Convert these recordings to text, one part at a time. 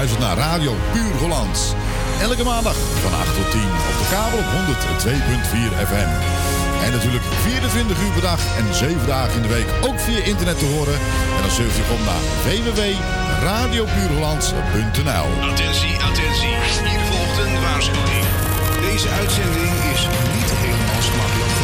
luistert naar Radio Puur Hollands. Elke maandag van 8 tot 10 op de kabel op 102.4 FM. En natuurlijk 24 uur per dag en 7 dagen in de week ook via internet te horen. En dan surf je gewoon naar www.radiopuurhollands.nl Attentie, attentie. Hier volgt een waarschuwing. Deze uitzending is niet helemaal smakelijk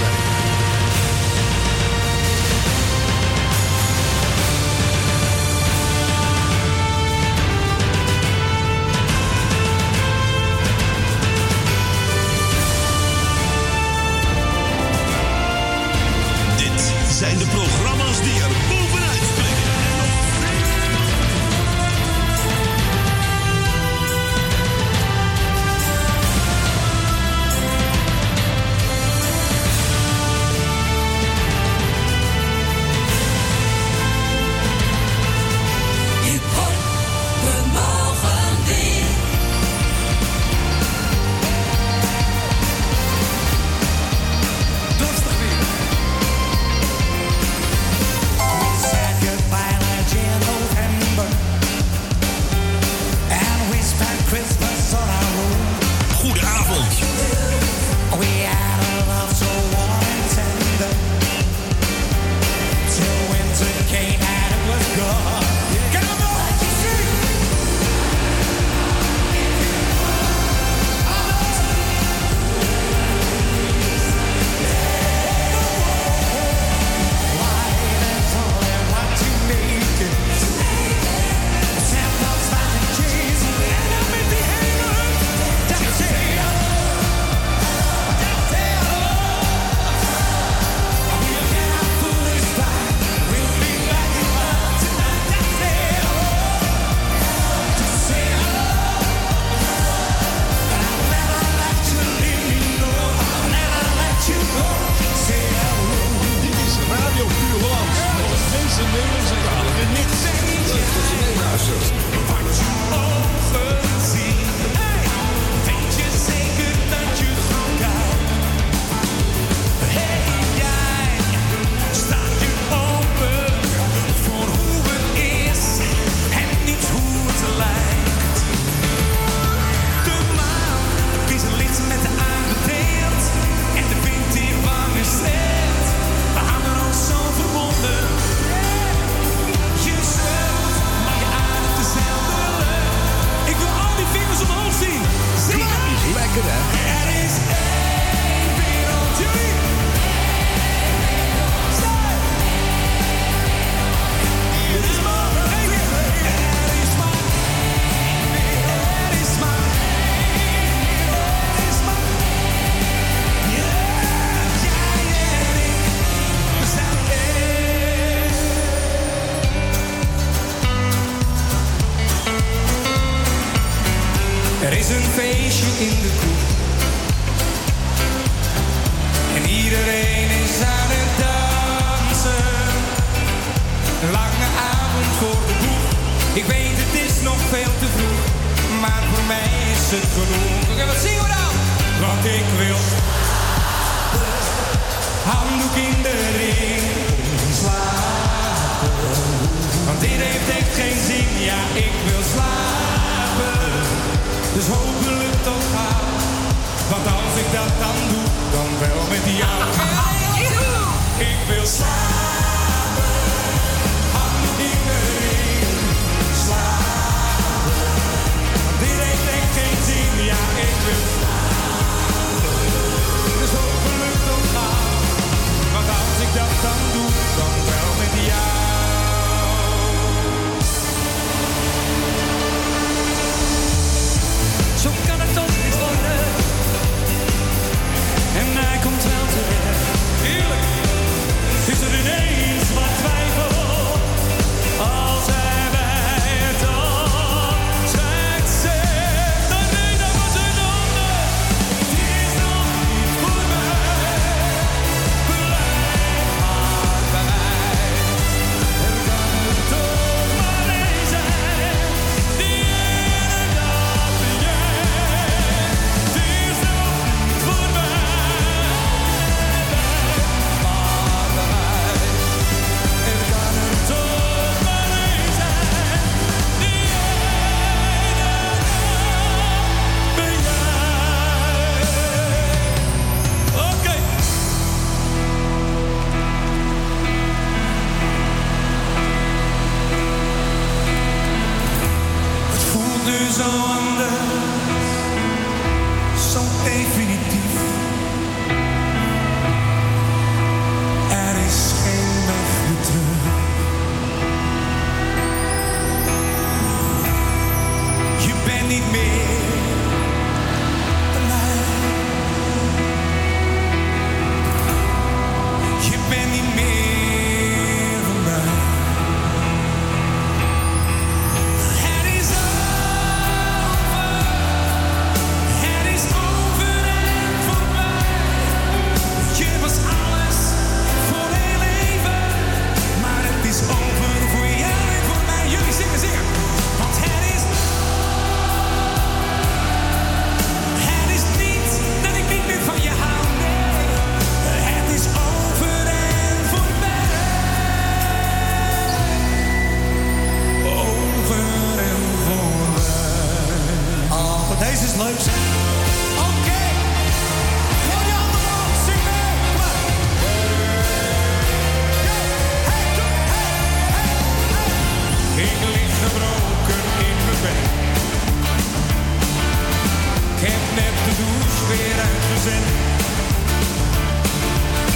weer uit de zin.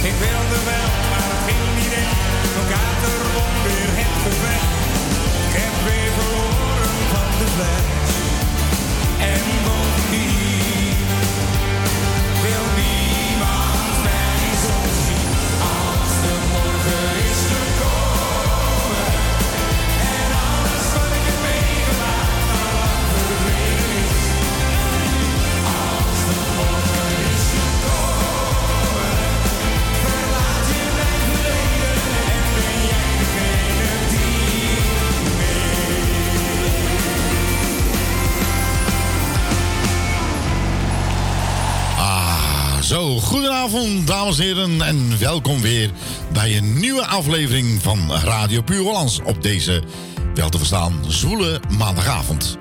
Ik wilde wel, maar het ging niet in. Mijn kater won weer het gevecht. Ik heb weer verloren van de vlek. Goedenavond, dames en heren, en welkom weer bij een nieuwe aflevering van Radio Puur Hollands op deze, wel te verstaan, zwoele maandagavond.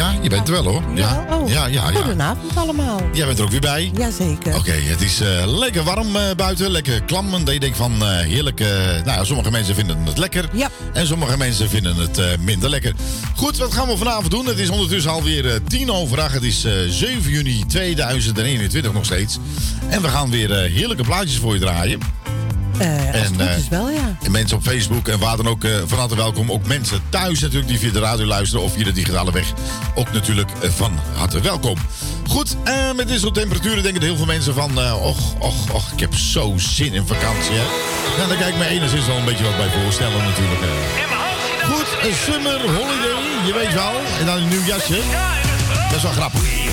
Ja, je bent er wel hoor. Ja, oh. ja, ja, ja. Goedenavond allemaal. Jij bent er ook weer bij? Jazeker. Oké, het is uh, lekker warm uh, buiten, lekker klam. En je denkt van uh, heerlijk. nou ja, sommige mensen vinden het lekker. Ja. En sommige mensen vinden het minder lekker. Goed, wat gaan we vanavond doen? Het is ondertussen alweer tien overdag. Het is 7 juni 2021 nog steeds. En we gaan weer heerlijke plaatjes voor je draaien. Uh, en, is wel, ja. En mensen op Facebook en waar dan ook uh, van harte welkom. Ook mensen thuis natuurlijk die via de radio luisteren of via de digitale weg. Ook natuurlijk van harte welkom. Goed, met dit soort temperaturen denken heel veel mensen van... och, och, och, ik heb zo zin in vakantie, hè. Nou, daar kijk ik me enigszins wel een beetje wat bij voorstellen natuurlijk. Goed, een summer holiday, je weet wel. En dan een nieuw jasje. Dat is wel grappig.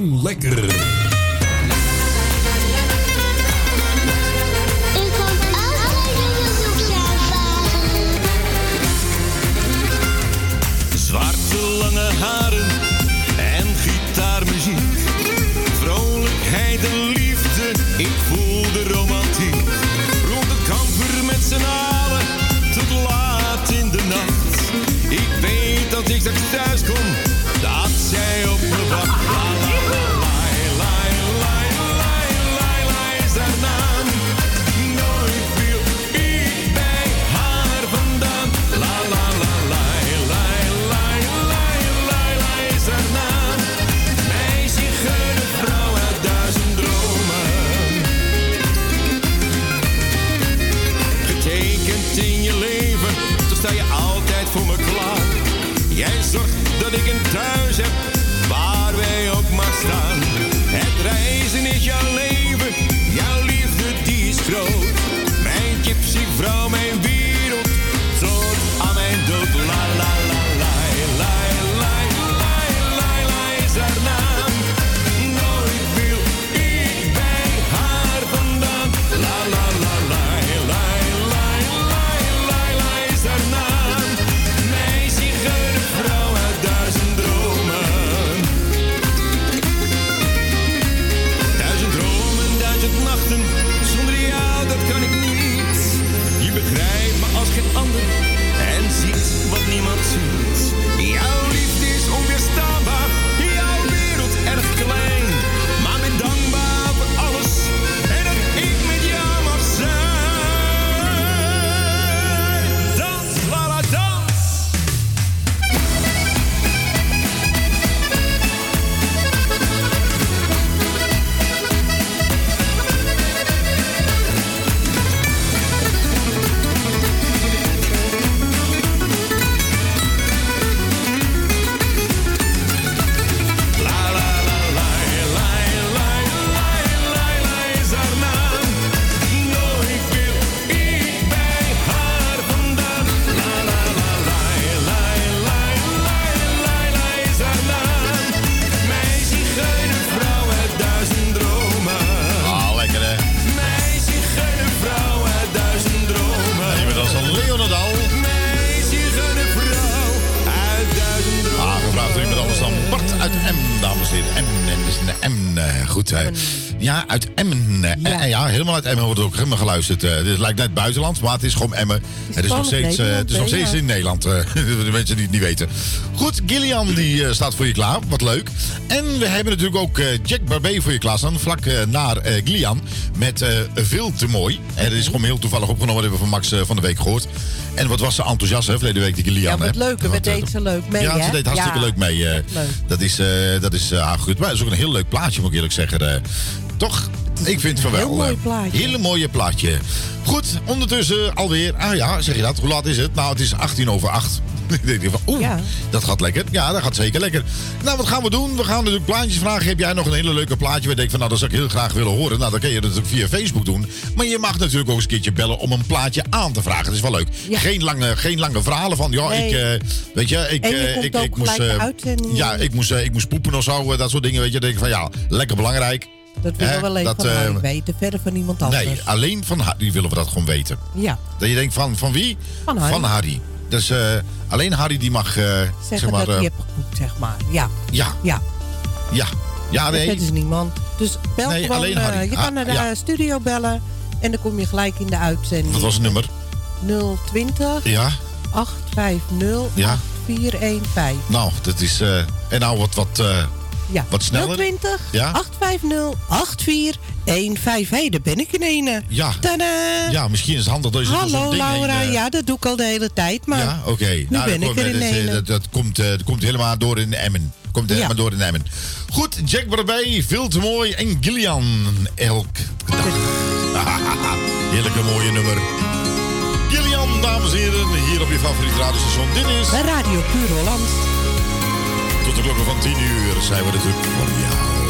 Lang lekker. Helemaal geluisterd. Uh, dit lijkt net buitenland, maar het is gewoon Emmen. Het is nog steeds, uh, het is nog steeds in Nederland. Uh, de mensen die het niet weten. Goed, Gillian die staat voor je klaar. Wat leuk. En we hebben natuurlijk ook Jack Barbé voor je klaar staan. Vlak naar Gillian. Met Veel te mooi. En dat is gewoon heel toevallig opgenomen. Dat hebben we van Max van de week gehoord. En wat was ze enthousiast, hè, verleden week, die Gillian. Ja, wat leuk. We deed ze leuk mee, Ja, ze deed hartstikke leuk mee. leuk. Dat is, dat is goed. Maar het is ook een heel leuk plaatje, moet ik eerlijk zeggen. toch? Ik vind het wel. Heel mooi plaatje. Hele mooie plaatje. Goed, ondertussen alweer. Ah ja, zeg je dat? Hoe laat is het? Nou, het is 18 over 8. Ik denk van, oeh, dat gaat lekker. Ja, dat gaat zeker lekker. Nou, wat gaan we doen? We gaan natuurlijk plaatjes vragen. Heb jij nog een hele leuke plaatje? We denken van, nou, dat zou ik heel graag willen horen. Nou, dan kun je dat natuurlijk via Facebook doen. Maar je mag natuurlijk ook eens een keertje bellen om een plaatje aan te vragen. Dat is wel leuk. Geen, lange, geen lange verhalen van, ja, ik, uh, weet je, ik, uh, ik, ik, moest, uh, ja, ik moest, ik moest poepen of zo, dat soort dingen. Weet je, denk ik van, ja, lekker belangrijk. Dat willen we alleen dat, van uh, weten, verder van iemand anders. Nee, alleen van Harry willen we dat gewoon weten. Ja. Dat je denkt van, van wie? Van Harry. Van Harry. Dus uh, alleen Harry die mag... Uh, Zeggen zeg maar, dat hij hebt geboekt, zeg maar. Ja. Ja. Ja. Ja. Ja, nee. Dat is niemand. Dus bel nee, gewoon, alleen Harry. je kan ah, naar de ja. studio bellen en dan kom je gelijk in de uitzending. Wat was het nummer? 020 ja. 850 ja. 8415. Nou, dat is. En nou wat, wat, ja. wat sneller. 020 ja? 850 8415. Hé, daar ben ik in ene. Ja. Ja, misschien is het handig dat je Hallo Laura, heen, uh... ja, dat doe ik al de hele tijd. Maar ja, oké. Okay. Nou, ben ik er in ene. Dat, dat, komt, dat komt helemaal door in Emmen. Komt helemaal door in Emmen. Goed, Jack erbij, veel te mooi. En Gillian, elk dag. Heerlijke mooie nummer. Gillian, dames en heren, hier op je favoriete radiostation. Dit is... Radio Puur Holland. Tot de klokken van 10 uur zijn we natuurlijk voor jou.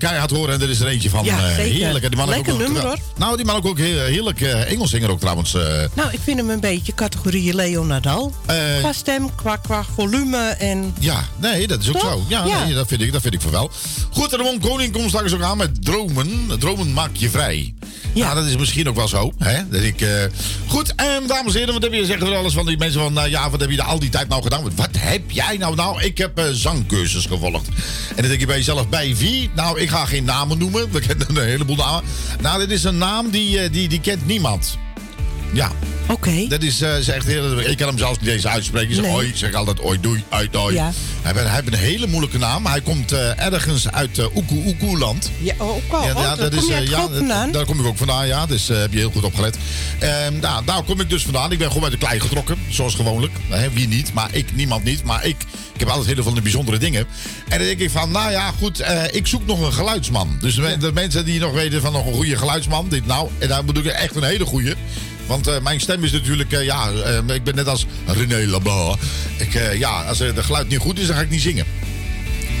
Keihard horen. En er is er eentje van. Ja, eh, heerlijk. Die man Lekker ook nummer, hoor. Nou, die man ook, ook heel- heerlijk eh, Engels zinger ook trouwens. eh. Nou, ik vind hem een beetje categorie Leo Nadal. Eh. qua stem, qua, qua volume en... Ja, nee, dat is ook Toch? zo. Ja, Ja. Nee, dat, vind ik, dat vind ik van wel. Goed, Ramon Koning komt straks ook aan met dromen. Dromen maak je vrij. Ja, Ja. dat is misschien ook wel zo. Hè? Dat ik, eh, Goed, en dames en heren, wat heb je zeggen we alles van die mensen van... nou ja, wat heb je al die tijd nou gedaan? Wat heb jij nou? Nou, ik heb eh, zangcursus gevolgd. En dan denk je bij jezelf, bij wie? Nou, ik ga geen namen noemen. We kennen een heleboel namen. Nou, dit is een naam die, die, die kent niemand. Ja, Oké. dat is, eh, zegt heel, ik kan hem zelfs niet eens uitspreken. Ik zeg Nee. oi, zeg altijd oi, doei, uit. Ja. Hij, heeft, hij heeft een hele moeilijke naam. Hij komt eh, ergens uit uh, Oekoe Oekoe-land. Ja, oh, ook al. Ja, oh, ja, daar kom je uit ja, daar kom ik ook vandaan, ja. Dus heb je heel goed opgelet. Ehm nou, daar kom ik dus vandaan. Ik ben gewoon uit de klei getrokken, zoals gewoonlijk. Wie niet, maar ik, niemand niet. Maar ik, ik heb altijd heel veel van de bijzondere dingen. En dan denk ik van, nou ja, goed, ik zoek nog een geluidsman. Dus de, de mensen die nog weten van nog een goede geluidsman. Dit, nou, en daar bedoel ik echt een hele goede. Want eh, mijn stem is natuurlijk, eh, ja, eh, ik ben net als René Leblanc. Ik, eh, ja, als het geluid niet goed is, dan ga ik niet zingen.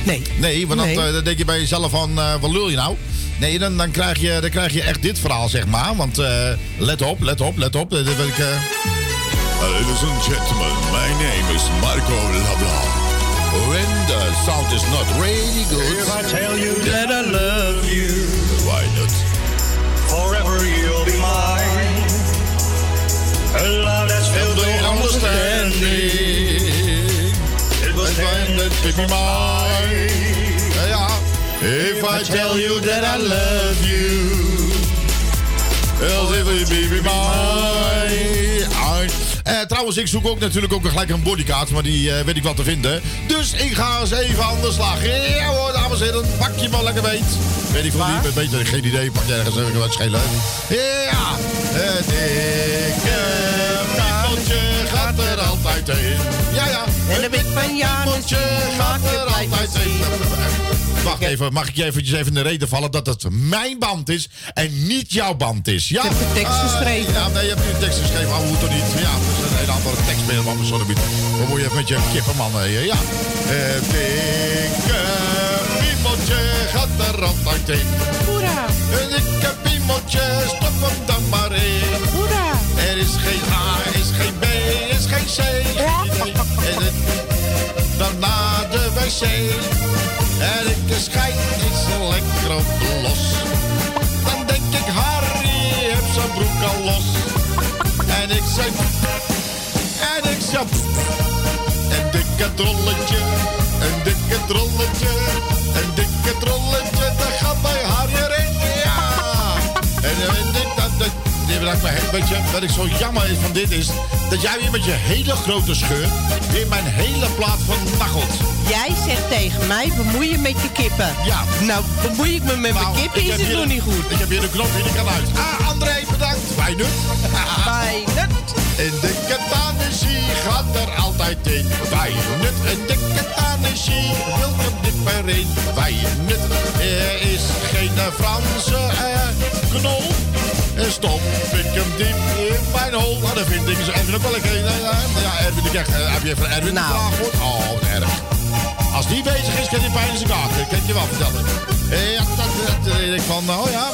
Nee. Nee, want Nee. Dan, dan denk je bij jezelf van, eh, wat lul je nou? Nee, dan, dan, krijg je, dan krijg je echt dit verhaal, zeg maar. Want eh, let op, let op, let op. Dat wil ik, Ladies and gentlemen, my name is Marco Labla. When the sound is not really good, If I tell you That I love you. why not? forever you'll be mine. A love that's filled with understanding. It was Find that baby mine. Ja, ja. If I tell you that I love you, well, if you baby mine. Eh, trouwens, ik zoek ook natuurlijk ook gelijk een bodycard, maar die eh, weet ik wel te vinden. Dus ik ga eens even aan de slag. Ja hoor, dames en heren, pak je maar lekker beet. Weet ik Waar? niet, weet je, geen idee, pak je ergens even wat schelen. Ja, het dikke gaat er altijd in. Ja, ja. En de wit van Janus, gaat er altijd in. Wacht even, mag ik je eventjes even in de reden vallen dat het mijn band is en niet jouw band is? Ja? Ik heb de tekst Ah, geschreven. ja, nee, je hebt de tekst geschreven, hoe moet toch niet? Ja, dat is een hele andere tekst meer, maar sorry. Wat moet je even met je kippenman? hè? Ja. Het dikke piemeltje gaat er altijd in. Hoera, Een dikke piemeltje, stop hem dan maar in. hoera. Er is geen A, er is geen B, er is geen C. En het, daarna de wc. En ik de schijn is er lekker op los. Dan denk ik, Harry heeft zijn broek al los. En ik zeg, en ik zeg, een dikke trolletje, een dikke trolletje, een dikke trolletje, dat gaat bij Harry erin. Ja! En ik dat, me. Wat ik zo jammer is van dit is, dat jij weer met je hele grote scheur weer mijn hele plaat van nachelt. Jij zegt tegen mij, bemoei je met je kippen. Ja. Nou, bemoei ik me met mijn Nou, kippen, is het nog niet goed. Ik heb hier de knop die kan uit. Ah, André, bedankt. Nu. Fijn. Een dikke Tennessee gaat er altijd in. Wij nut een dikke Tennessee, wil er dipper in. Wij nut er is geen Franse eh, knol. En stop ik hem diep in mijn hol. Nou, dan vind ik ze Erwin ook wel een keer. eh, Ja, Erwin, ik eh, heb je van Erwin Nou. een vraag? Oh, wat erg. Als die bezig is, kan hij pijn in zijn kaart. Dat kan ik je wel vertellen. Eh, Ja, dat, dat, ik van, oh ja.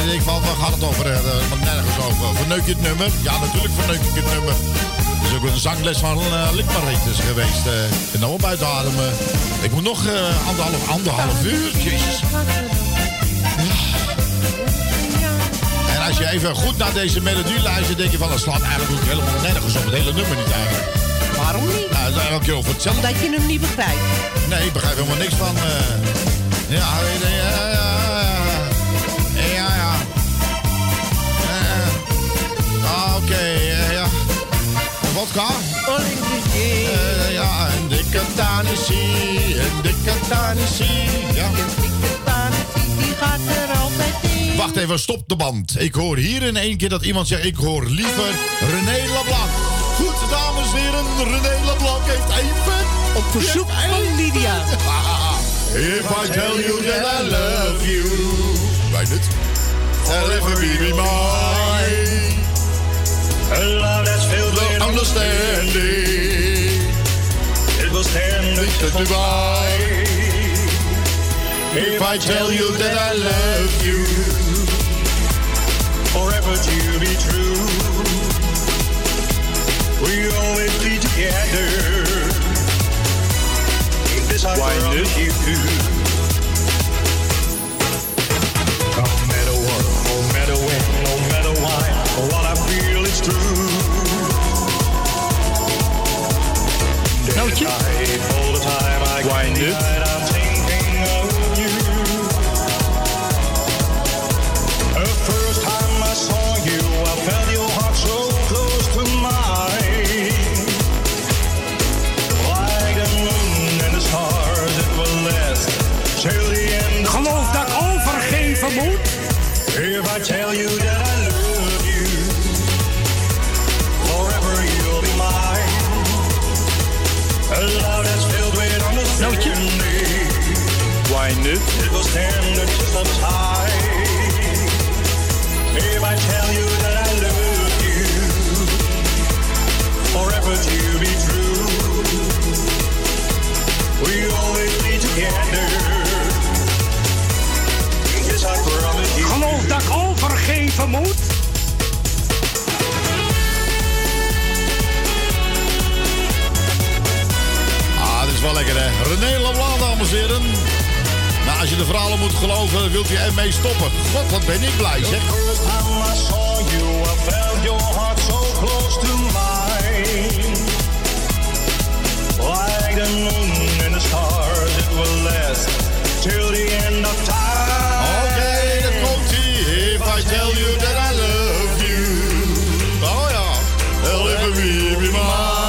En ik van, waar gaat het over? Eh, maar nergens over. Verneuk je het nummer? Ja, natuurlijk verneuk ik het nummer. Het is ook een zangles van uh, geweest. eh en dan wel buiten ademen. Ik moet nog eh, anderhalf, anderhalf uur. Jezus. Als je even goed naar deze melodie luistert, denk je van, dat slaat eigenlijk helemaal nergens op. Het hele nummer niet eigenlijk. Waarom niet? Nou, het is keer over hetzelfde. Dat je hem niet begrijpt. Nee, ik begrijp helemaal niks van. eh. ja, ja, ja, ja, ja, ja, ja. Eh, ah, Oké, eh, ja. Vodka? Eh, ja, een dikke Tennessee, een dikke Tennessee. Ja. Die gaat er altijd in. Wacht even, stop de band. Ik hoor hier in één keer dat iemand zegt, ik hoor liever René Leblanc. Goed, dames en heren, René Leblanc heeft even... Op verzoek van Lydia. If I tell you that I love you. Weet het? Forever be mine. A love that's filled with understanding. It will stand the test of time. If I tell you that I love you. Forever to be true. We always be together. This I promise you. No matter what, no matter when, no matter why, what I feel is true. Day and night, all the time I Wind can't René Leblanc, dames en heren. Nou, als je de verhalen moet geloven, wilt u ermee stoppen. God, wat ben ik blij zeg. First time I saw you, I felt your heart so close to mine. Like the moon and the stars, it will last till the end of time. Oké, dat komt ie. If I tell you that I love you. Oh ja. If we be mine.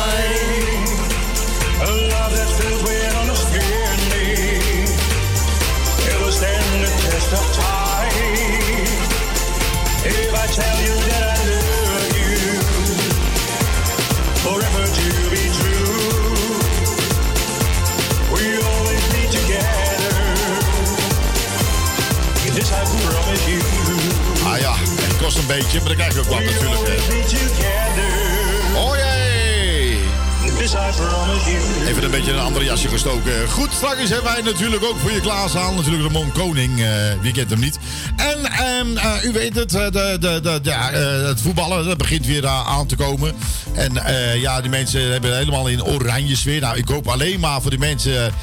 Beetje, maar dan krijg je ook wat natuurlijk. Hè. Oh jee. Even een beetje een andere jasje gestoken. Goed, straks hebben wij natuurlijk ook voor je klaarstaan. Natuurlijk Ramon Koning, eh, wie kent hem niet. En ehm, eh, u weet het, eh, de, de, de, ja, het voetballen dat begint weer aan te komen. En ja, die mensen hebben helemaal in oranje sfeer. Nou, ik hoop alleen maar voor die mensen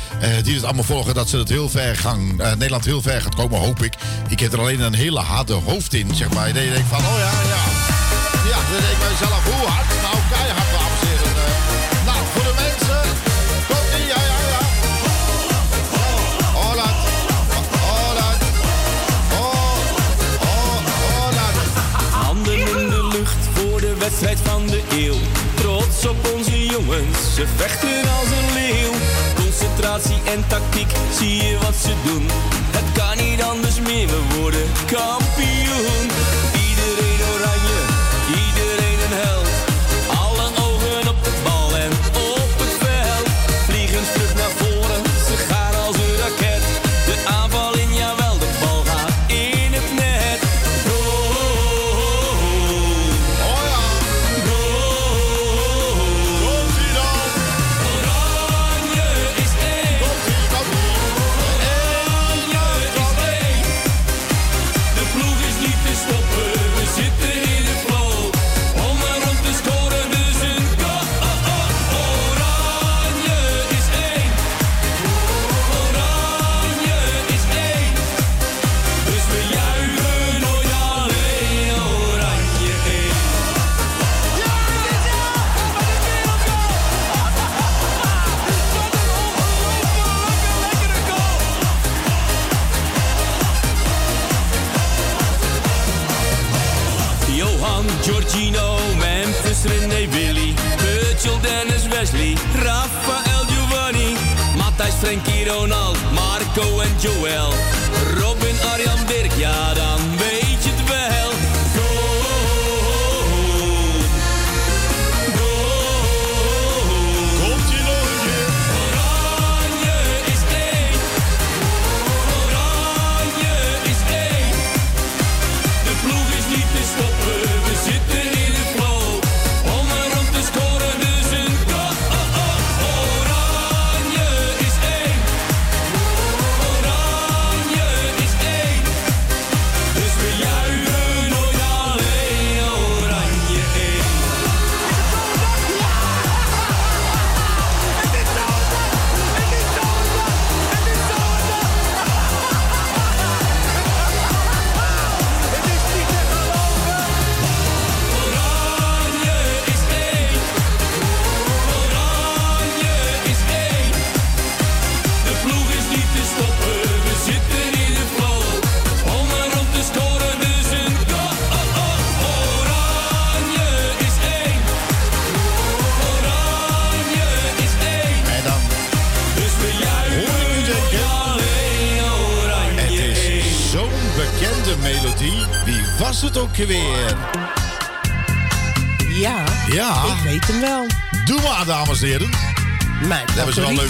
die het allemaal volgen... dat ze het heel ver gaan, Nederland heel ver gaat komen, hoop ik. Ik heb er alleen een hele harde hoofd in, zeg maar. En dan denk ik van, oh ja, ja. Ja, dan denk ik bij mezelf, hoe hard? Nou, keihard, dames en heren. Eh, nou, voor de mensen... Komt ie, ja, ja, ja. Holland. Holland. Oh, oh, Holland. Handen in de lucht voor de wedstrijd van de eeuw. Trots op onze jongens, ze vechten als een leeuw. Concentratie en tactiek, zie je wat ze doen. Worden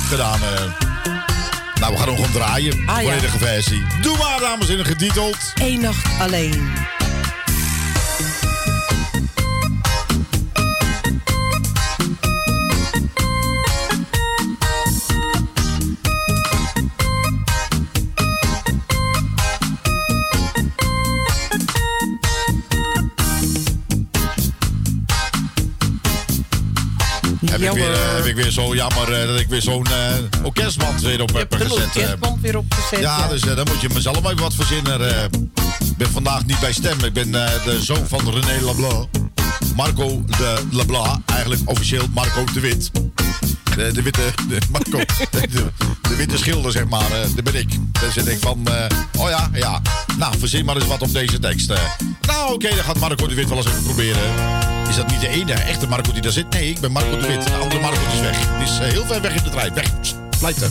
gedaan. eh. Nou, we gaan hem gewoon draaien. Ah, ja. Volledige versie. Doe maar, dames en heren, getiteld. Eén nacht alleen. Ik, weer, eh, heb ik weer zo jammer eh, dat ik weer zo'n eh, orkestband weer op heb gezet. orkestband weer opgezet. Ja, dus eh, dan moet je mezelf even wat verzinnen. Ik ben vandaag niet bij stem. Ik ben de zoon van René Leblanc. Marco de Leblanc. Eigenlijk officieel Marco de Wit. De, de witte, de, Marco, de, de, witte schilder, zeg maar. dat ben ik. Dan zit ik van, oh ja, ja. Nou, verzin maar eens wat op deze tekst. Nou, oké, dan gaat Marco de Wit wel eens even proberen. Is dat niet de enige echte Marco die daar zit? Nee, ik ben Marco de Wit. De andere Marco is weg. Die is eh, heel ver weg in de trein. Weg. Er.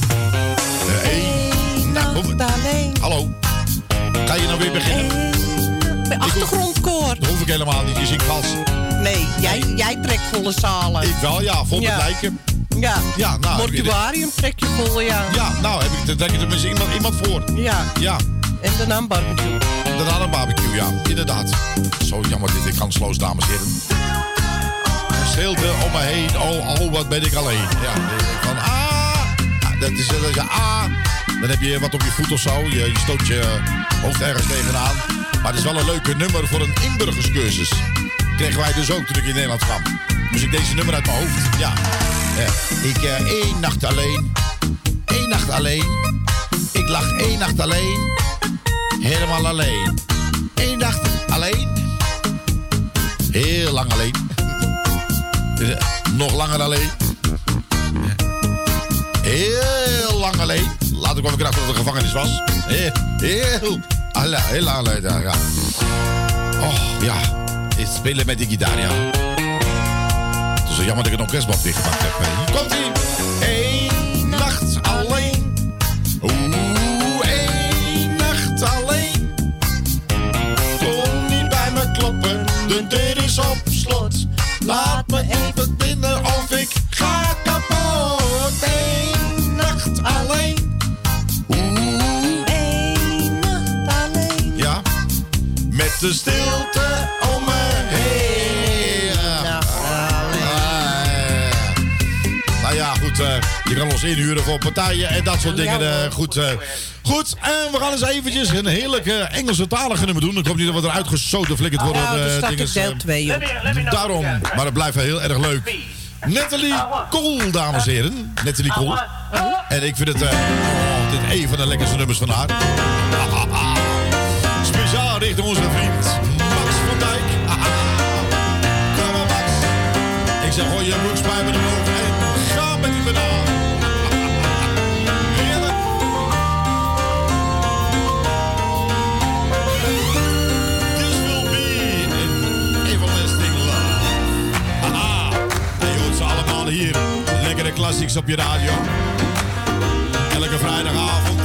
Eh, één. Nou. Hallo. Ga je nou weer beginnen? Bij achtergrondkoor. Dat hoef ik helemaal niet. Je zingt vals. Nee, jij, jij trekt volle zalen. Ik wel, ja. Vol met Ja. lijken. Ja. Ja, nou. Mortuarium trek je vol, ja. Ja, nou heb ik, dan trek je er tenminste iemand, iemand voor. Ja. Ja. En daarna een barbecue. Daarna een barbecue, ja. Inderdaad. Zo jammer dit ik kansloos, dames en heren. Stilte om me heen. Oh, oh, wat ben ik alleen. Ja, van ah. Ah, Dat is, dat is ah. Dan heb je wat op je voet of zo. Je, stoot je hoofd ergens tegenaan. Maar het is wel een leuke nummer voor een inburgerscursus. Kregen wij dus ook toen in Nederland kwam. Dus ik deze nummer uit mijn hoofd. Ja. Ik eh, één nacht alleen. Eén nacht alleen. Ik lag één nacht alleen. Helemaal alleen. Eén nacht alleen. Heel lang alleen. Nog langer alleen. Heel lang alleen. Later kwam ik erachter dat het gevangenis was. Heel, heel, lang alleen. ja. Oh, ja. Het spelen met die gitaar, ja. Het is zo jammer dat ik een orkestband dichtgepakt heb. Hier Laat me even binnen of ik ga kapot. Eén nacht alleen. Oeh, Eén nacht alleen. ja. Met de stilte om me heen. Ja. Ah, Nou ja, goed. eh, je kan ons inhuren voor partijen en dat soort dingen. eh, goed, eh, goed, en we gaan eens eventjes een heerlijke Engelse talige nummer doen. Ik hoop niet dat we eruit gesoten flikkerd worden. Ja, eh, daar staat dinges, ik deel eh, 2 op. Daarom, maar het blijft wel heel erg leuk. Natalie Cole, dames en heren. Natalie Cole. En ik vind het eh, oh, dit een van de lekkerste nummers van haar. Speciaal richting onze vriend Max van Dijk. Kom maar Max. Ik zeg, gooi je broekspijpen omhoog en ga met die banaan. Classics op je radio. Elke vrijdagavond.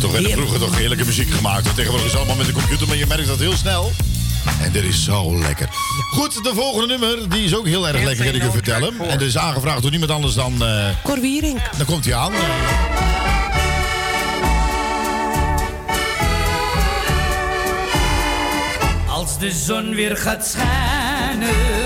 Toch werden vroeger toch heerlijke muziek gemaakt. Tegenwoordig is allemaal met de computer, maar je merkt dat heel snel. En dit is zo lekker. Goed, de volgende nummer, die is ook heel erg lekker, kan ik u vertellen. En dat is aangevraagd door niemand anders dan... Uh, Cor Dan komt hij aan. Als de zon weer gaat schijnen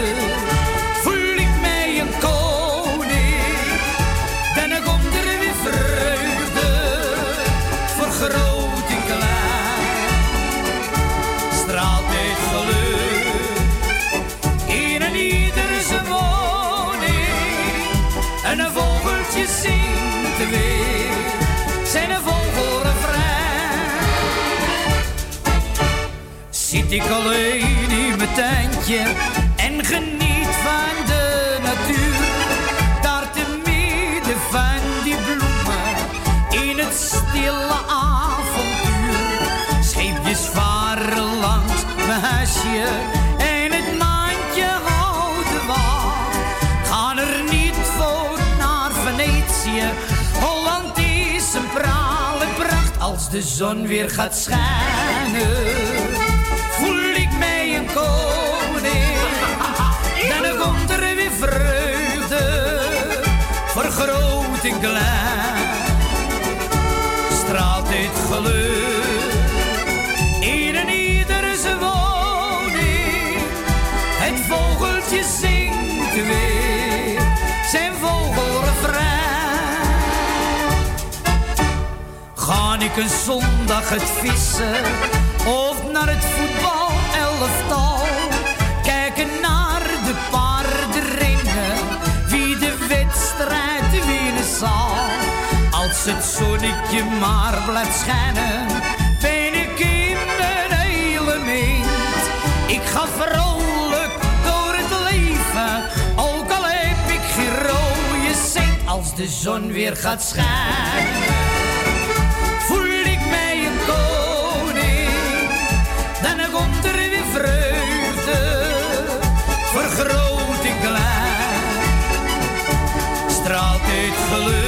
zit ik alleen in mijn tuintje en geniet van de natuur. Daar te midden van die bloemen in het stille avontuur. Scheepjes varen langs mijn huisje en het maandje houdt de wacht. Gaan er niet voor naar Venetië. Holland is een prale pracht als de zon weer gaat schijnen. Een koning, dan komt er weer vreugde voor groot en klein. Straalt dit geluk in een ieder zijn woning. Het vogeltje zingt weer zijn vogelrefrein. Ga ik een zondag het vissen of naar het voetbal elftal? Kijken naar de paardenringen, wie de wedstrijd winnen zal. Als het zonnetje maar blijft schijnen, ben ik in mijn element. Ik ga vrolijk door het leven, ook al heb ik geen rode cent. Als de zon weer gaat schijnen, Dit geluk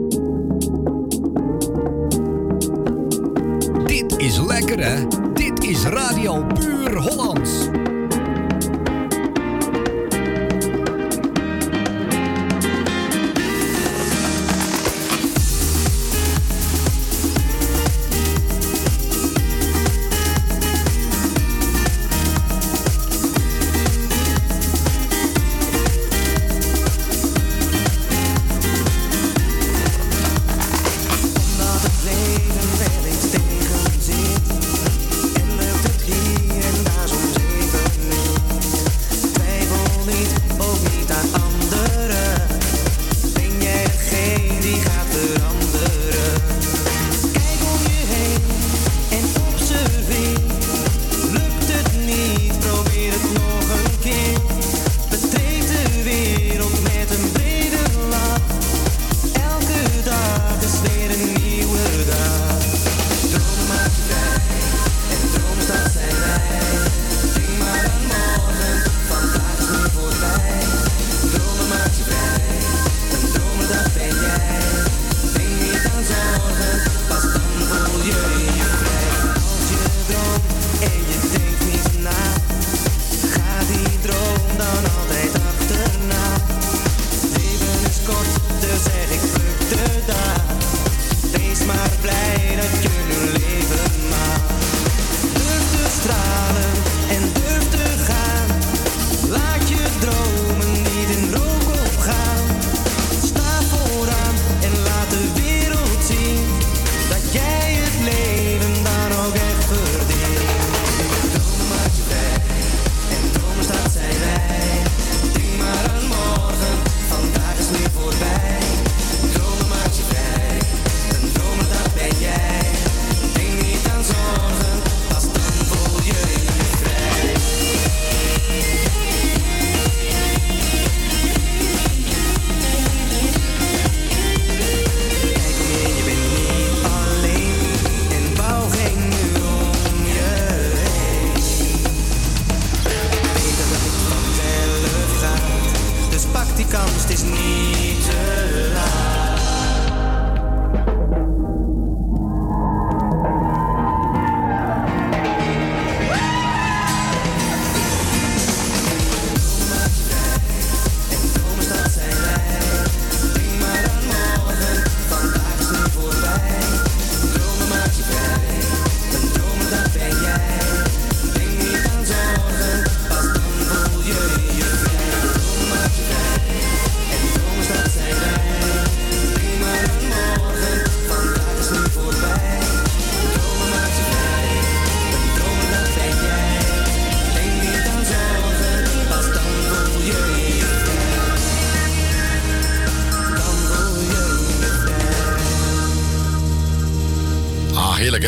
Dit is Radio Puur Hollands.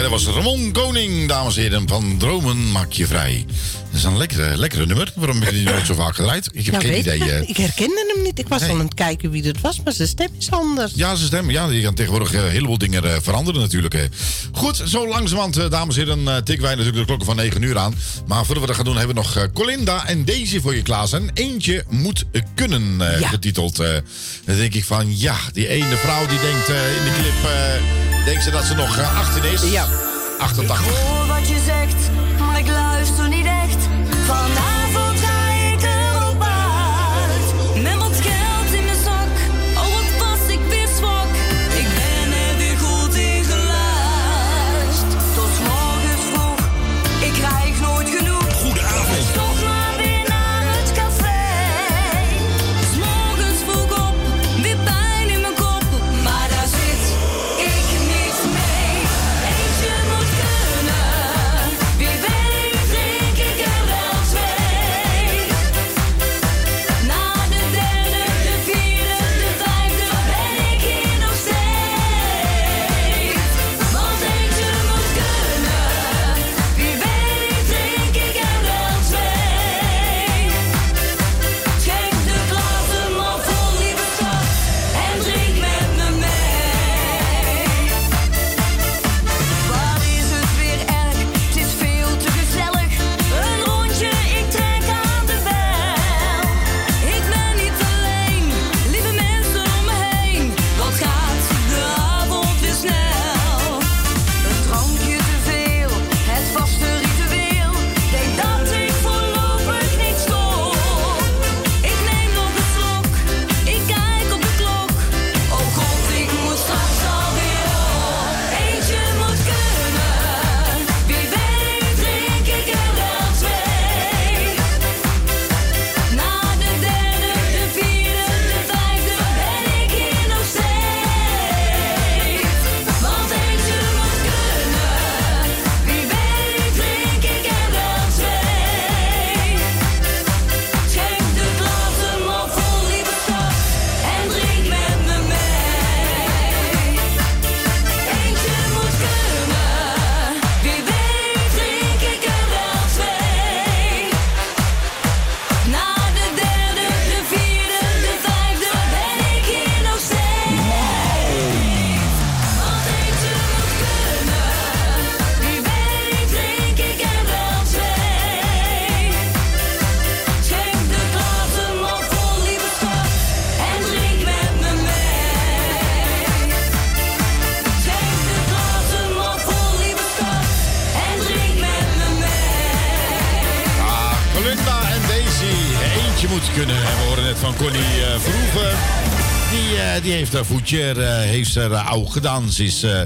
Dat was Ramon Koning, dames en heren. Van Dromen maak je vrij. Dat is een lekkere, lekkere nummer. Waarom heb je die nooit zo vaak gedraaid? Ik heb Ja, geen idee. ik, eh. ik herkende hem niet. Ik was Nee. al aan het kijken wie het was, maar zijn stem is anders. Ja, ze stemmen. Ja, je kan tegenwoordig eh, een heleboel dingen eh, veranderen natuurlijk. Goed, zo langzamerhand, dames en heren, tikken wij natuurlijk de klokken van 9 uur aan. Maar voordat we dat gaan doen, hebben we nog Colinda en Daisy voor je klaarstaan. Eentje moet kunnen, Ja. getiteld. dan denk ik van, ja, die ene vrouw die denkt in de clip, denkt ze dat ze nog eh, 18 is. Ja. 88. Voetje eh, heeft er uh, oud gedaan. Ze is, eh,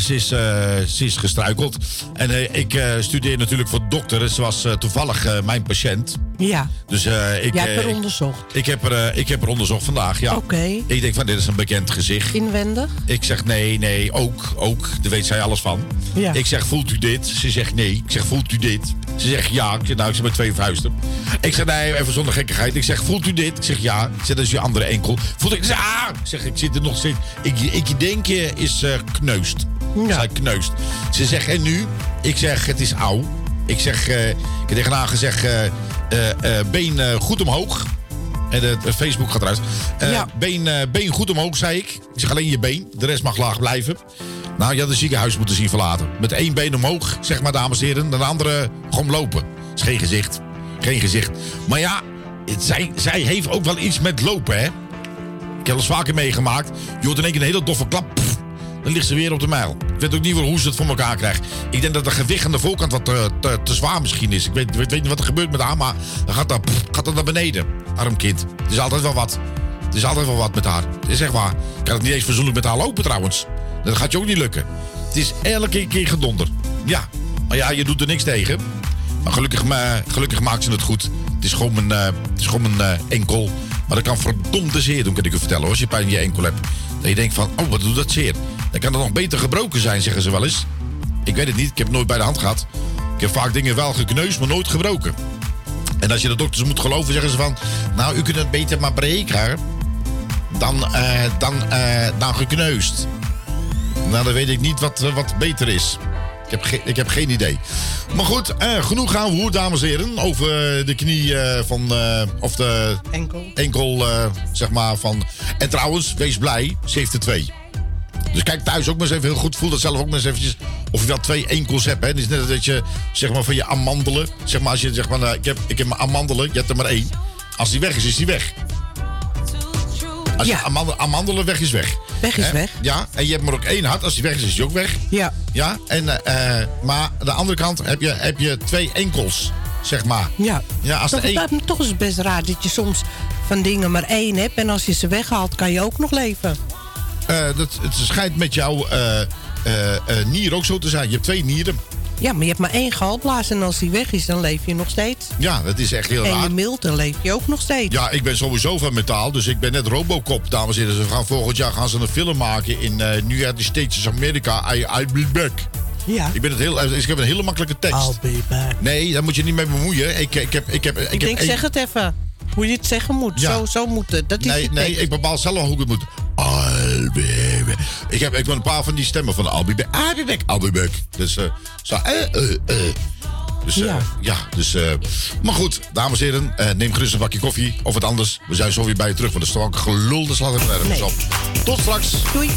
ze, is, eh, ze is gestruikeld. En eh, ik eh, studeer natuurlijk voor dokter. Ze was eh, toevallig eh, mijn patiënt. Ja. Dus eh, ik, Jij hebt eh, er ik- onderzocht. ik, heb er, eh, ik heb er onderzocht vandaag, ja. Oké. Ik denk van, dit is een bekend gezicht. Inwendig? Ik zeg nee, nee, ook, ook. Daar weet zij alles van. Ja. Ik zeg, voelt u dit? Ze zegt nee. Ik zeg, voelt u dit? Ze zegt ja. Ik zeg, nou, ik zeg met twee vuisten. Ik zeg, nee, even zonder gekkigheid. Ik zeg, voelt u dit? Ik zeg ja. Ik zeg, dat is je andere enkel. Voelt ik? Ik zeg, ah! Ik zeg, ik zit er nog steeds. Ik, ik denk je is eh, kneust. Ja. Zij kneust. Ze zegt, en nu? Ik zeg, het is oud. Ik zeg, eh, ik heb tegen haar gezegd, eh, been goed omhoog. En de Facebook gaat eruit. Eh, been, been goed omhoog, zei ik. Ik zeg alleen je been. De rest mag laag blijven. Nou, je had het ziekenhuis moeten zien verlaten. Met één been omhoog, zeg maar, dames en heren. En de andere gewoon lopen. is geen gezicht. Geen gezicht. Maar ja, het- zij, zij heeft ook wel iets met lopen, hè? Ik heb het vaker meegemaakt. Je hoort in één keer een hele doffe klap. dan ligt ze weer op de mijl. Ik weet ook niet hoe ze het voor elkaar krijgt. Ik denk dat de gewicht aan de voorkant wat te, te, te zwaar misschien is. Ik weet, weet, niet wat er gebeurt met haar, maar dan gaat dat, gaat dat naar beneden. Arm kind. Het is altijd wel wat. Het is altijd wel wat met haar. Het is echt waar. Ik kan het niet eens verzoenlijk met haar lopen trouwens. Dat gaat je ook niet lukken. Het is elke keer gedonder. Ja, maar ja, je doet er niks tegen. Maar gelukkig, ma- gelukkig maakt ze het goed. Het is gewoon mijn, eh, het is gewoon eh, enkel. Maar dat kan verdomde zeer doen, kan ik u vertellen. hoor, Als je pijn in je enkel hebt. Dat je denkt van, oh, wat doet dat zeer? Dan kan het nog beter gebroken zijn, zeggen ze wel eens. Ik weet het niet, ik heb het nooit bij de hand gehad. Ik heb vaak dingen wel gekneusd, maar nooit gebroken. En als je de dokters moet geloven, zeggen ze van... Nou, u kunt het beter maar breken dan, eh, dan, dan gekneusd. Nou, dan weet ik niet wat, eh, wat beter is. Ik heb, ge- ik heb geen idee. Maar goed, eh, genoeg gaan we hoe, dames en heren. Over eh, de knie eh, van... eh, of de enkel, enkel eh, zeg maar, van... En trouwens, wees blij, ze heeft er twee. Dus kijk thuis ook maar eens even heel goed. Voel dat zelf ook maar eens eventjes. Of je wel twee enkels hebt. Hè. Het is net als dat je, zeg maar, van je amandelen. Zeg maar, als je zegt, van, eh, ik, heb, ik heb mijn amandelen. Je hebt er maar één. Als die weg is, is die weg. Als je amandelen, amandelen weg is weg. Weg is weg. Ja, en je hebt maar ook één hart. Als die weg is, is die ook weg. Ja. Ja, en, eh, eh, maar aan de andere kant heb je, heb je twee enkels, zeg maar. Ja. Ja, als toch, de een... dat- toch is het best raar dat je soms van dingen maar één hebt. En als je ze weghaalt, kan je ook nog leven. Eh, dat, het schijnt met jouw nier ook zo te zijn. Je hebt twee nieren. Ja, maar je hebt maar één galblaas. En als die weg is, dan leef je nog steeds. Ja, dat is echt heel en raar. je milt, dan leef je ook nog steeds. Ja, ik ben sowieso van metaal, dus ik ben net Robocop, dames en heren. Ze gaan volgend jaar gaan ze een film maken in eh United States of America. I, I be back. Ja. Ik, ben het heel, ik heb een hele makkelijke tekst. I'll be back. Nee, daar moet je niet mee bemoeien. Ik, ik heb, ik heb, ik Ik heb denk, zeg het even. Hoe je het zeggen moet. Ja. Zo, zo moet het. Dat is Nee, nee, tekst. ik bepaal zelf hoe ik het moet. Back. Ik heb, ik heb een paar van die stemmen van I'll be back. I'll be back. I'll be back. Dus, eh zo, eh. Dus, Ja. ja. dus, maar goed, dames en heren, neem gerust een bakje koffie of wat anders. We zijn zo weer bij je terug, want er is toch ook gelul, dat slaat er nergens Nee. op. Tot straks. Doei.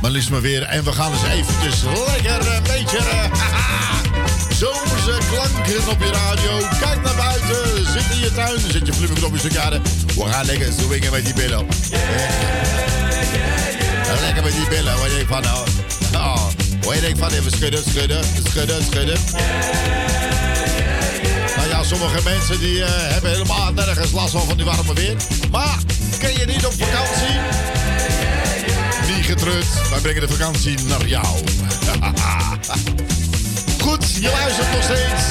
Maar liefst maar weer. En we gaan eens eventjes lekker een beetje... eh, haha, Zomerse klanken op je radio. Kijk naar buiten. Zit in je tuin. Zet je flipping op je stukje We gaan lekker swingen met die billen. Eh, Lekker met die billen. Wat je denkt van nou... Oh, wat je denkt van even schudden, schudden, schudden, schudden. Nou ja, sommige mensen die eh, hebben helemaal nergens last van van die warme weer. Maar ken je niet op vakantie? Wij brengen de vakantie naar jou. Goed, je luistert nog steeds.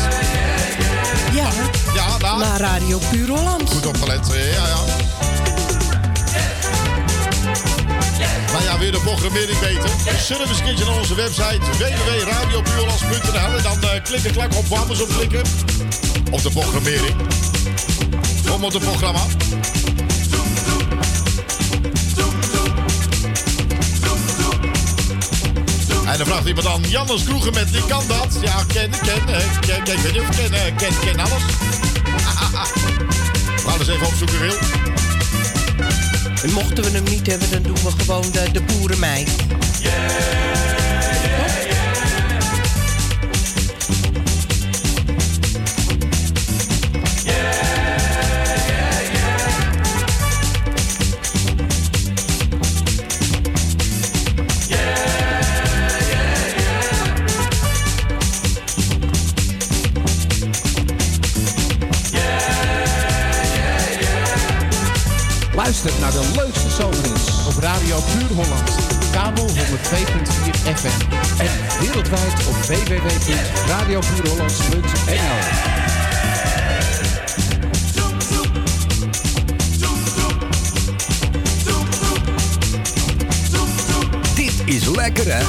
Ja, Ja, daar. naar Radio Puur Holland. Goed opgelet, ja, ja. Nou ja, weer de programmering beter. Surf eens naar onze website www.radiopuurlands.nl en dan eh klikken, klak op wapens op klikken. Op de programmering. Kom op het programma. Dan vraagt iemand dan, Jannes Kroegen met wie kan dat? Ja, ken, ken, ken, ken, ken, eh, ken, ken alles. We gaan eens even opzoeken, Wil. En mochten we hem niet hebben, dan doen we gewoon de, de boerenmeid. Luister naar de leukste zomerhits op Radio Puur Holland. Kabel 102.4 FM. En wereldwijd op www.radiopuurhollands.nl Dit is lekker hè?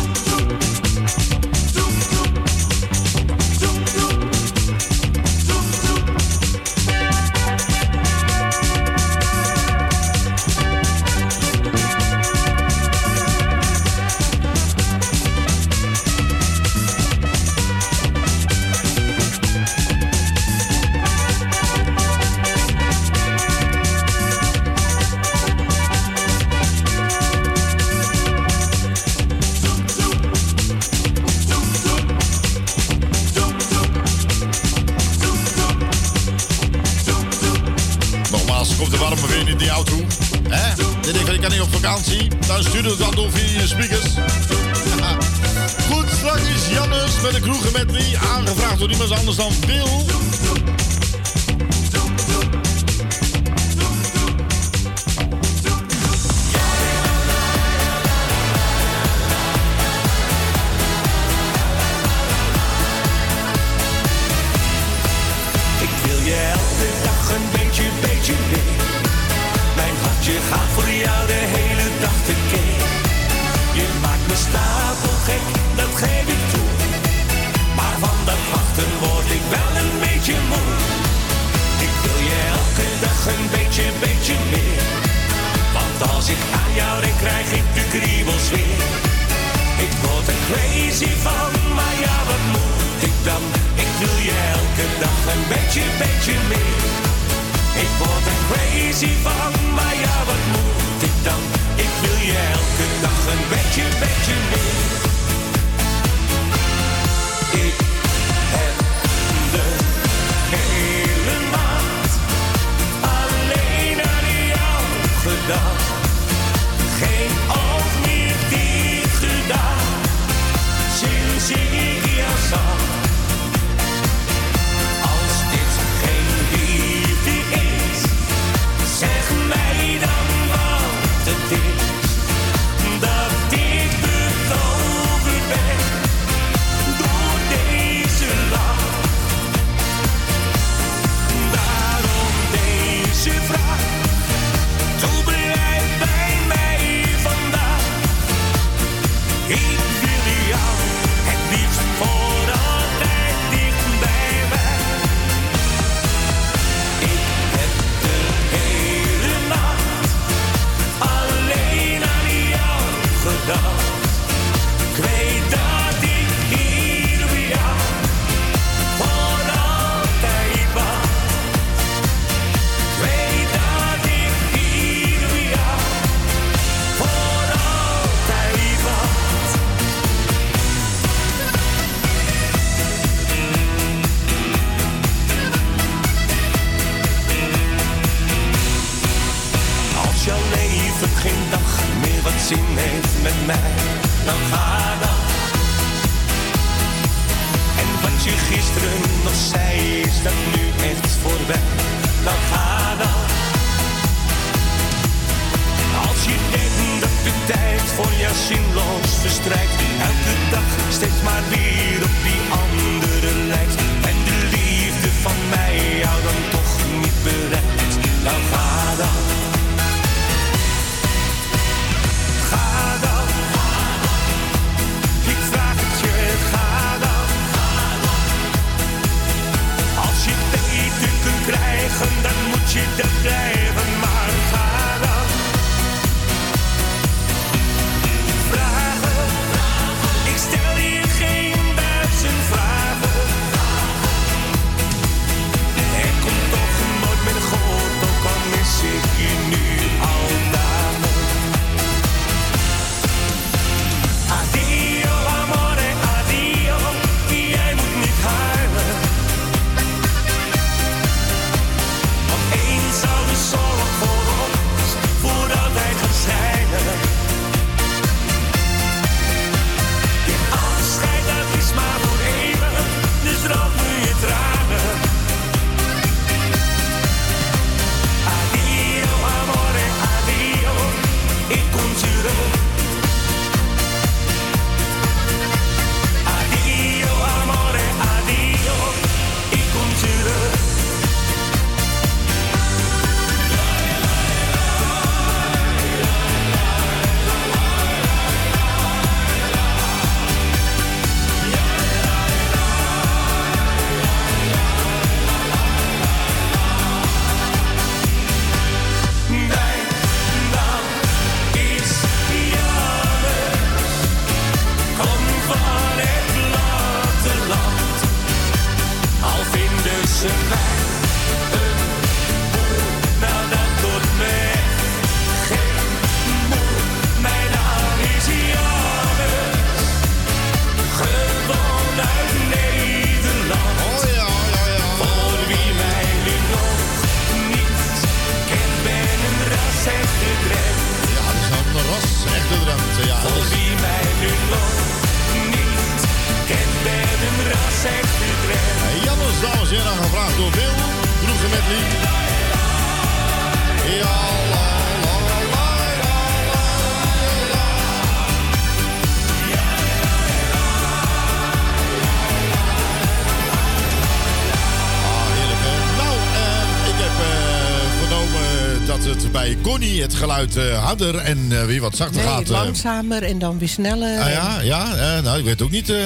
Geluid eh, harder en eh, weer wat zachter Nee, gaat. eh. langzamer en dan weer sneller. Ah, ja, ja eh, nou, ik weet ook niet. eh,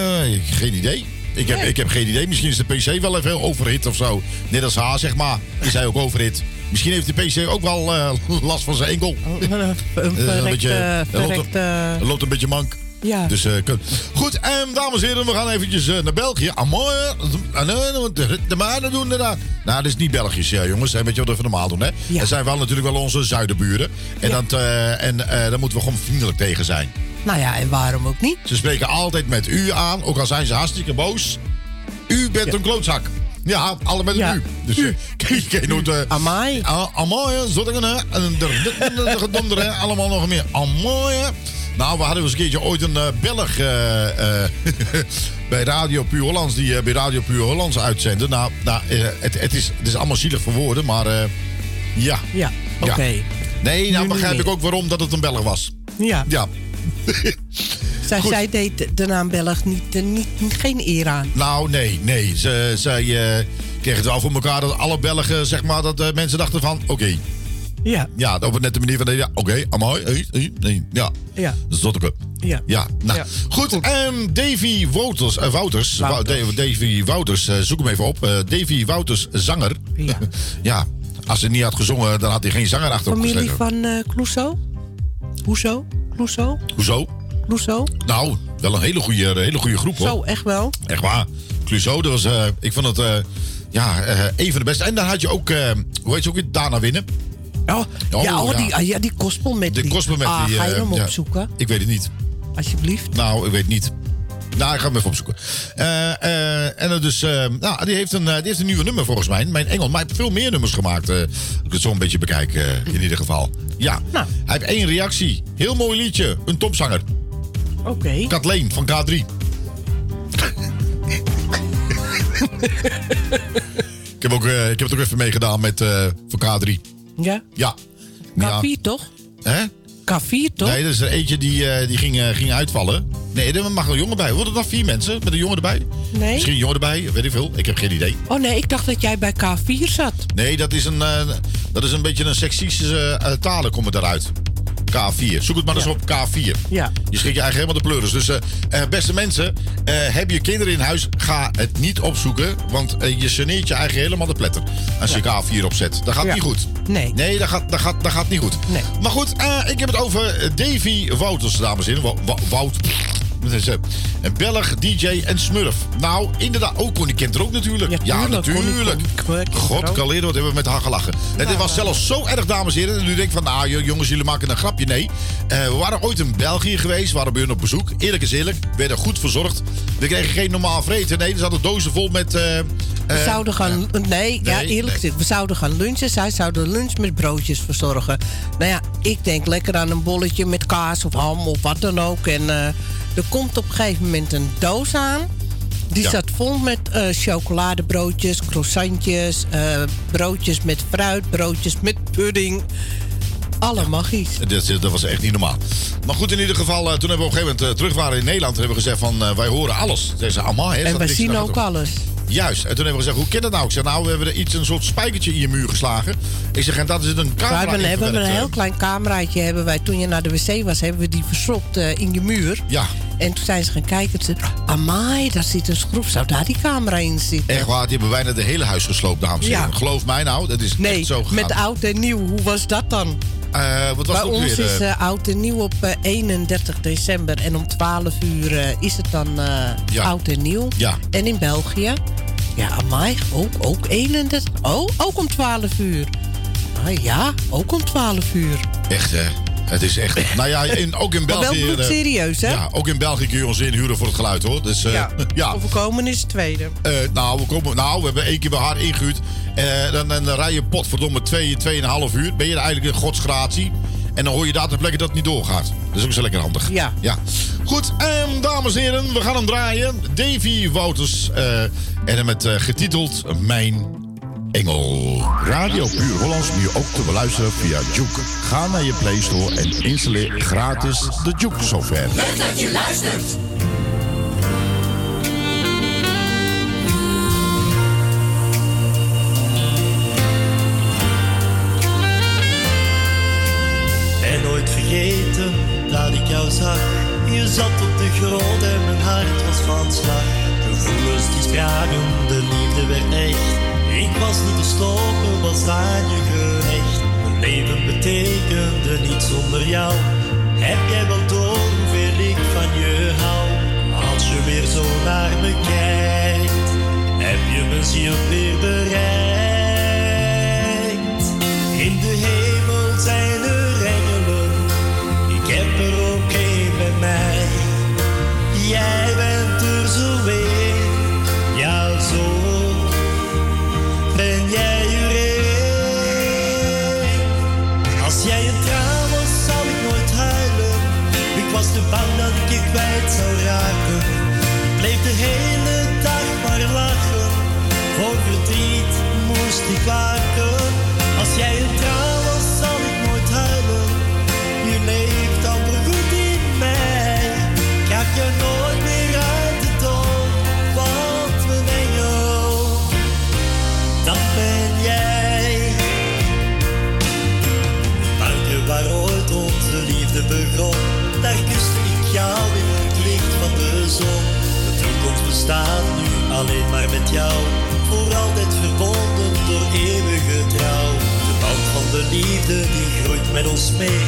geen idee. Ik heb, Nee. ik heb geen idee. Misschien is de PC wel even overhit of zo. Net als haar, zeg maar. Die zei ook overhit. Misschien heeft de PC ook wel eh, last van zijn enkel. een Eh, verrekte- hij hij loopt een beetje mank. Ja. Dus, eh, goed, en dames en heren, we gaan eventjes eh, naar België. Amor, de maanden doen er daar. Nou, dat is niet Belgisch, ja, jongens. Weet je wat we normaal doen, hè? Ja. Dat zijn wel natuurlijk wel onze zuidenburen. En, Ja. dat, eh, en eh, daar moeten we gewoon vriendelijk tegen zijn. Nou ja, en waarom ook niet? Ze spreken altijd met u aan, ook al zijn ze hartstikke boos. U bent een klootzak. Ja, alle met een Ja. u. Dus eh, kijk, nooit... eh, Amai. Ah, Amai, zottingen. En de gedonder. Allemaal nog meer. Amai. Nou, we hadden eens een keertje ooit een eh, Belg eh, eh, bij Radio Puur Hollands... die bij Radio Puur Hollands uitzenden. Nou, nou het, het, is, het is allemaal zielig voor woorden, maar ja. Ja, oké. Ja. Nee, nou Nu begrijp ik ook waarom dat het een Belg was. Ja. Ja. Zij, deed de naam Belg niet, niet, geen eer aan. Nou, nee, nee. Ze, zij eh, kregen het wel voor elkaar dat alle Belgen, zeg maar, dat mensen dachten van, oké. Ja. Ja, op net de manier van, ja, oké, amai, hey, nee, ja. Ja. Zotteke. Ja. Ja, nou. Ja. Goed, ehm, Davy Wouters, eh, Wouters, Wou- Wouters. Da- Davy Wouters, eh, zoek hem even op. Eh, Davy Wouters, zanger. Ja. ja, als hij niet had gezongen, dan had hij geen zanger achter Familie van eh Clouseau? Hoezo? Clouseau? Hoezo? Clouseau? Nou, wel een hele goede, hele goede groep, hoor. Zo, echt wel. Echt waar. Clouseau, dat was, ik vond het, ja, een van de beste. En dan had je ook, hoe heet ze ook weer? Dana Winnen. Oh, ja, oh, ja. Die, ah, ja, die met De gospel met ah, die... Ga je eh, hem opzoeken? Ik weet het niet. Alsjeblieft. Nou, ik weet niet. Nou, ik ga hem even opzoeken. Eh, eh, en dus, nou, die heeft, een, die heeft een nieuwe nummer volgens mij. Mijn Engel. Maar hij heeft veel meer nummers gemaakt. als ik het zo een beetje bekijk, eh, in ieder geval. Ja. Nou. Hij heeft één reactie. Heel mooi liedje. Een topzanger. Oké. Kathleen van K3. ik, heb ook, ik heb het ook even meegedaan met van K3. Ja? Ja. Ja. K4 toch? Hè? K4 toch? Nee, dat is er eentje die, eh, die ging, eh, ging uitvallen. Nee, er mag wel een jongen bij. Worden er nog vier mensen met een jongen erbij? Nee. Misschien een jongen erbij, weet ik veel. Ik heb geen idee. Oh nee, ik dacht dat jij bij K4 zat. Nee, dat is een, eh, dat is een beetje een seksistische uh, talen komen eruit. K4. Zoek het maar eens op K4. Ja. Je schrik je eigenlijk helemaal de pleuris. Dus eh, eh, beste mensen, eh, heb je kinderen in huis, ga het niet opzoeken. Want je saneert je eigen helemaal de pletter. Als je K4 opzet. Dat gaat Ja. niet goed. Nee. Nee, dat gaat, dat gaat, dat gaat niet goed. Nee. Maar goed, ik heb het over Davy Wouters, dames en heren. Wo- Wo- Wout. Eh, Een Belg, DJ en Smurf. Nou, inderdaad. Oh, Connie kent er ook natuurlijk. Ja, natuurlijk. God, ook. kaleren, wat hebben we met haar gelachen. En dit was zelfs zo erg, dames en heren. En u denkt van, nou j- jongens, jullie maken een grapje. Nee, Eh, we waren ooit in België geweest. We waren bij hun op bezoek. Eerlijk is eerlijk. We werden goed verzorgd. We kregen geen normaal vreten. Nee, er zaten dozen vol met... eh, We zouden gaan... Nee, ja, eerlijk nee. gezegd. We zouden gaan lunchen. Zij zouden lunch met broodjes verzorgen. Nou ja, ik denk lekker aan een bolletje met kaas of ham of wat dan ook. En er komt op een gegeven moment een doos aan. Die Ja. zat vol met eh, chocoladebroodjes, croissantjes, eh, broodjes met fruit, broodjes met pudding. Alle magisch. Dat, dat was echt niet normaal. Maar goed, in ieder geval, eh, toen hebben we op een gegeven moment terug waren in Nederland, hebben we gezegd van, wij horen alles. Ze zei, allemaal, hè, En wij zien ook alles. Juist. En toen hebben we gezegd, hoe kan dat nou? Ik zeg, nou, we hebben er iets, een soort spijkertje in je muur geslagen. Ik zeg, en dat is het een We camera hebben, hebben we een heel klein cameraatje. Hebben wij, toen je naar de wc was, hebben we die verstopt eh, in je muur. Ja. En toen zijn ze gaan kijken. Ze amai, daar zit een schroef. Zou daar die camera in zitten? Echt waar, die hebben bijna het hele huis gesloopt, dames en Ja. heren. Geloof mij nou, dat is Nee, echt zo gegaan. met oud en nieuw. Hoe was dat dan? Eh, wat was Bij ons weer? is eh, eh, oud en nieuw op eh, 31 december. En om 12 uur is het dan Ja. oud en nieuw. Ja. En in België, ja, amai, ook, ook 31. Oh, ook om 12 uur. Ah, ja, ook om 12 uur. Echt, hè? Het is echt. Nou ja, in, ook in Maar wel België. eh, hè? Ja, ook in België kun je ons inhuren voor het geluid, hoor. Dus, eh, Ja. ja. Overkomen is het tweede. Eh, nou, we komen, nou, we hebben één keer bij haar ingehuurd. Eh, dan, dan rij je potverdomme twee, tweeënhalf uur. Ben je er eigenlijk in godsgratie. En dan hoor je daar ter plekke dat het niet doorgaat. Dat is ook zo lekker handig. Ja. ja. Goed, ehm, dames en heren, we gaan hem draaien. Davy Wouters. en hem eh, getiteld Mijn Engel. Radio Puur Hollands nu ook te beluisteren via Juke. Ga naar je Play Store en installeer gratis de Juke software. Leuk dat je luistert. En nooit vergeten dat ik jou zag. Je zat op de grond en mijn hart was van slag. Gevoelens die spraken, de liefde werd echt. Ik was niet te stoppen, was aan je gehecht. Mijn leven betekende niet zonder jou. Heb jij wel door hoeveel ik van je hou? Als je weer zo naar me kijkt, heb je mijn ziel weer bereikt. In de hemel zijn er engelen, ik heb er ook één bij mij. Jij bent zou bleef de hele dag maar lachen. Voor verdriet moest ik waken. Als jij een traan was, zou ik nooit huilen. Je leeft amper goed in mij. Krijg je nooit meer uit de dood. Want mijn engel, dat ben jij. Buiten waar ooit onze liefde begon, bestaat nu alleen maar met jou, voor altijd verbonden door eeuwige trouw. De band van de liefde die groeit met ons mee,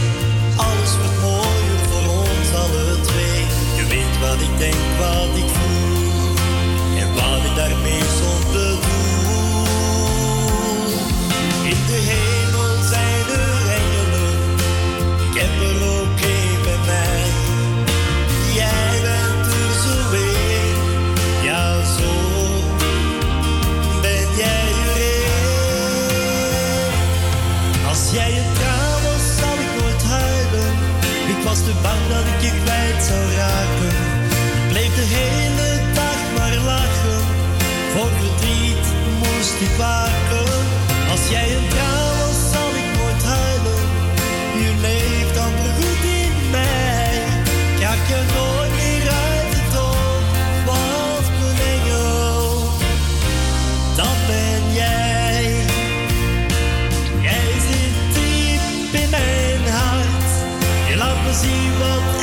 alles wordt mooier voor ons alle twee. Je weet wat ik denk, wat ik voel, en wat ik daarmee zonder doe. In de hemel ik je kwijt zou raken. Bleef de hele dag maar lachen, voor verdriet moest ik waken. Als jij een trouw was, zal ik nooit huilen. Je leeft dan goed in mij. Ik je nooit meer uit de dood, want mijn engel, dat ben jij. Jij zit diep in mijn hart, je laat me zien wat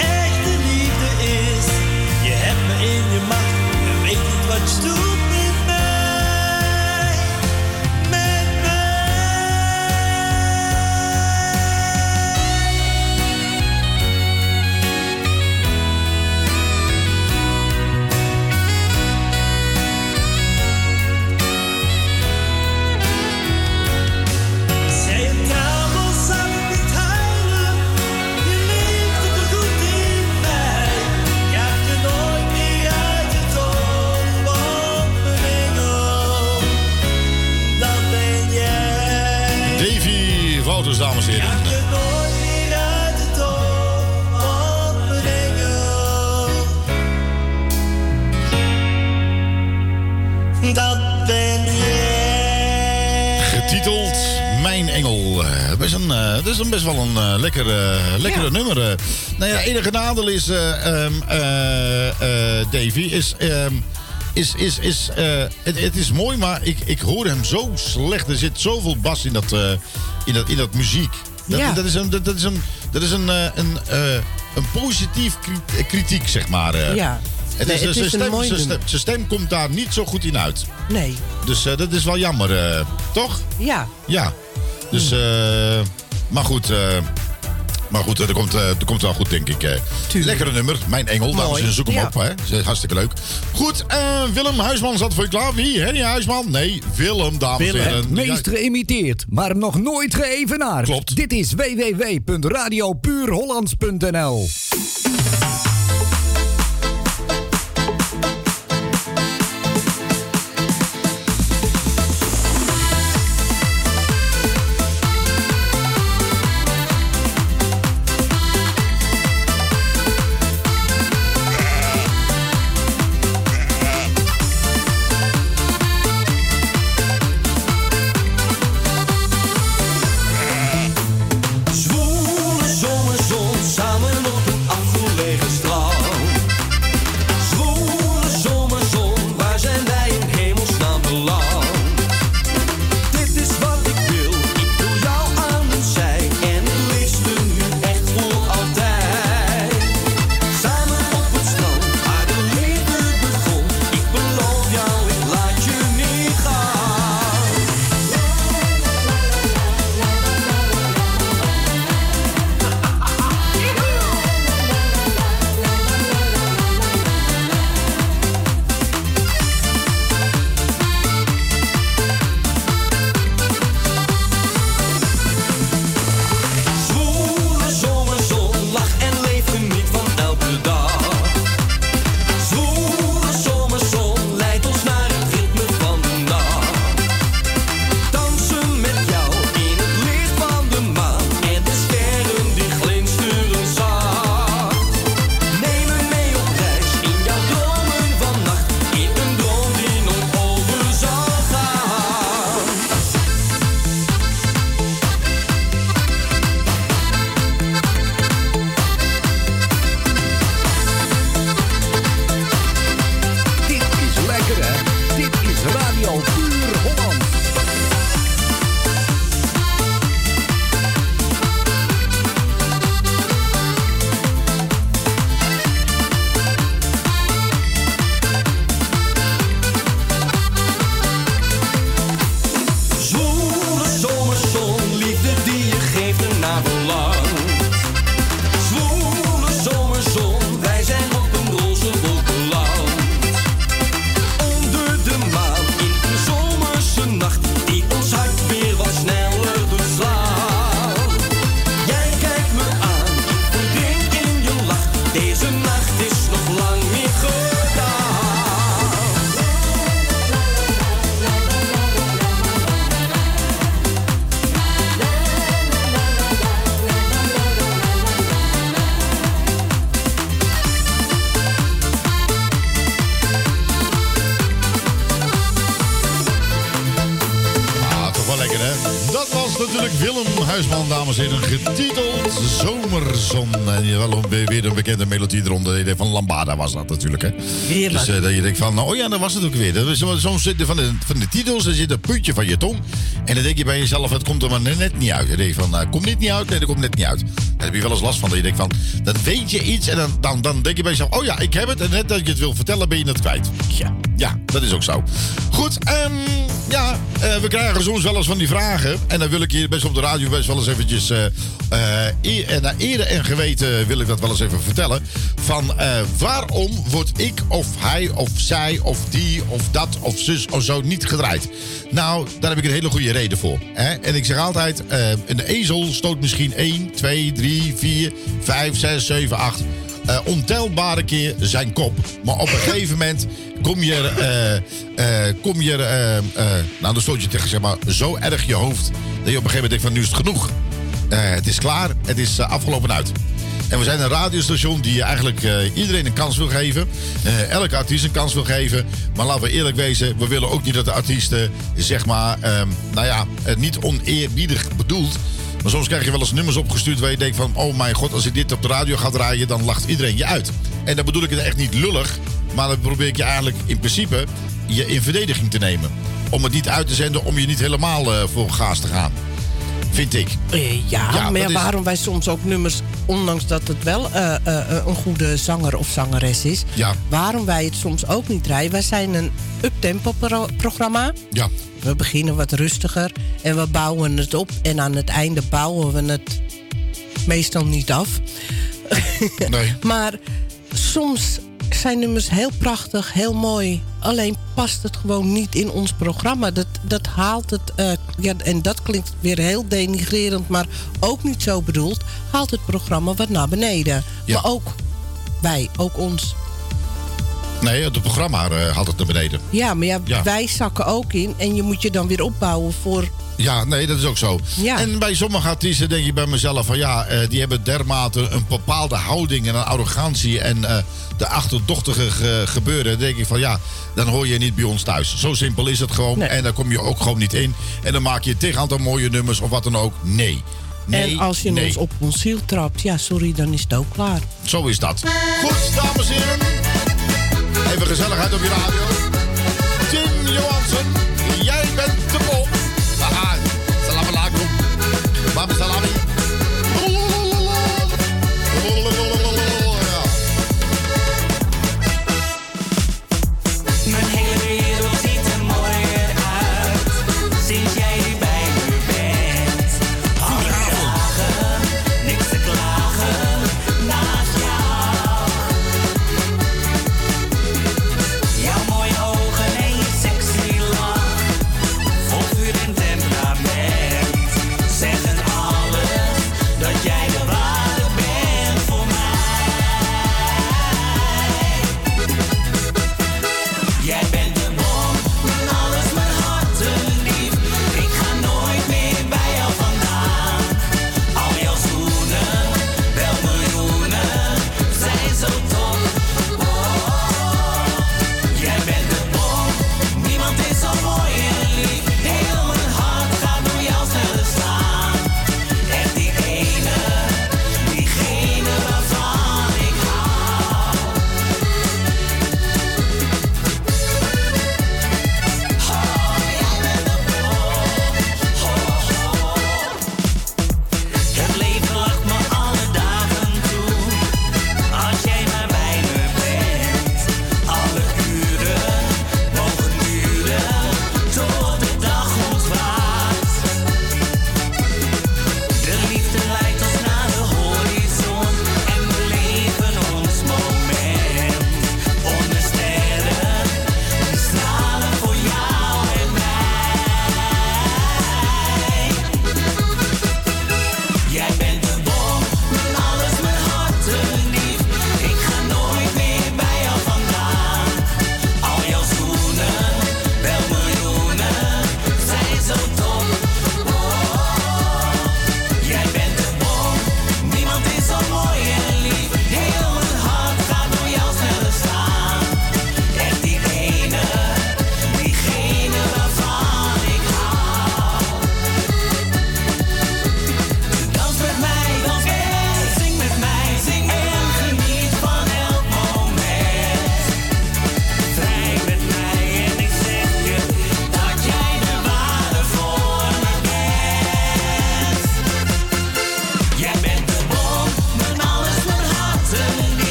wel een eh, lekker, eh, lekkere nummer. eh. nou ja, enige nadeel is, eh, ehm, eh, eh, Davy, is... ehm, is, is, is, eh, het, het is mooi, maar ik, ik hoor hem zo slecht. Er zit zoveel bas in dat, in dat, in dat muziek. Dat, Ja. dat is een, dat, dat is een, dat is een, een, een positief kri- kritiek, zeg maar. Ja. Het Nee, is, het zijn is een stem, zijn stem, zijn stem komt daar niet zo goed in uit. Nee. Dus dat is wel jammer, toch? Ja. Ja. Dus, eh, maar goed. eh, maar goed, dat komt, eh, dat komt wel goed, denk ik. eh. Lekkere nummer, Mijn Engel. Dames en Mooi. heren, zoek hem Ja. op. Hè. Hartstikke leuk. Goed, Willem Huisman zat voor je klaar. Wie? Henny Huisman? Nee, Willem, dames en heren. Meest geïmiteerd, maar nog nooit geëvenaard. Klopt. Dit is www.radiopuurhollands.nl melodie eronder, van Lambada was dat natuurlijk. Hè? Heerlijk. Dus eh, dat je denkt van, oh ja, dat was het ook weer. Dat is zit er van de, van de titels, er zit een puntje van je tong. En dan denk je bij jezelf, het komt er maar net niet uit. Dan denk je van, uh, komt dit niet uit? Nee, dat komt net niet uit. Daar heb je wel eens last van. Dat je denkt van, dan weet je iets en dan, dan, dan denk je bij jezelf, oh ja, ik heb het. En net dat je het wil vertellen, ben je het kwijt. Ja, ja dat is ook zo. Goed, ehm, ja, eh, we krijgen soms wel eens van die vragen. En dan wil ik hier best op de radio best wel eens eventjes... e- en naar ere en geweten wil ik dat wel eens even vertellen. Van eh, waarom wordt ik of hij of zij of die of dat of zus of zo niet gedraaid? Nou, daar heb ik een hele goede reden voor. Hè? En ik zeg altijd, eh, een ezel stoot misschien 1, 2, 3, 4, 5, 6, 7, 8 eh, ontelbare keer zijn kop. Maar op een gegeven moment kom je, er, eh, eh, kom je nou dan stoot je tegen zeg maar, zo erg je hoofd... dat je op een gegeven moment denkt van nu is het genoeg. Het is klaar, het is afgelopen uit. En we zijn een radiostation die eigenlijk eh, iedereen een kans wil geven. Eh, elke artiest een kans wil geven. Maar laten we eerlijk wezen, we willen ook niet dat de artiesten, zeg maar, ehm, nou ja, het niet oneerbiedig bedoeld. Maar soms krijg je wel eens nummers opgestuurd waar je denkt van... oh mijn god, als ik dit op de radio ga draaien, dan lacht iedereen je uit. En dan bedoel ik het echt niet lullig. Maar dan probeer ik je eigenlijk in principe je in verdediging te nemen. Om het niet uit te zenden, om je niet helemaal eh, voor gaas te gaan. Vind ik. Eh, ja, Ja, maar ja, dat is- waarom wij soms ook nummers, ondanks dat het wel eh, eh, een goede zanger of zangeres is, Ja. waarom wij het soms ook niet draaien. Wij zijn een uptempo pro- programma. Ja. We beginnen wat rustiger en we bouwen het op. En aan het einde bouwen we het meestal niet af. Nee. maar soms zijn nummers heel prachtig, heel mooi. Alleen past het gewoon niet in ons programma. Dat, dat haalt het, eh, ja, en dat klinkt weer heel denigrerend, maar ook niet zo bedoeld. Haalt het programma wat naar beneden. Ja. Maar ook wij, ook ons. Nee, het programma eh, had het naar beneden. Ja, maar ja, Ja. wij zakken ook in. En je moet je dan weer opbouwen voor. Ja, nee, dat is ook zo. Ja. En bij sommige artiesten denk ik bij mezelf van ja, eh, die hebben dermate een bepaalde houding en een arrogantie en eh, de achterdochtige ge- gebeuren. Dan denk ik van ja, dan hoor je niet bij ons thuis. Zo simpel is het gewoon. En dan kom je ook gewoon niet in. En dan maak je tegen aantal mooie nummers of wat dan ook. Nee. Nee, en als je nee. ons op ons ziel trapt, ja, sorry, dan is het ook klaar. Zo is dat. Goed, dames en heren. Even gezelligheid op je radio. Tim Johansen,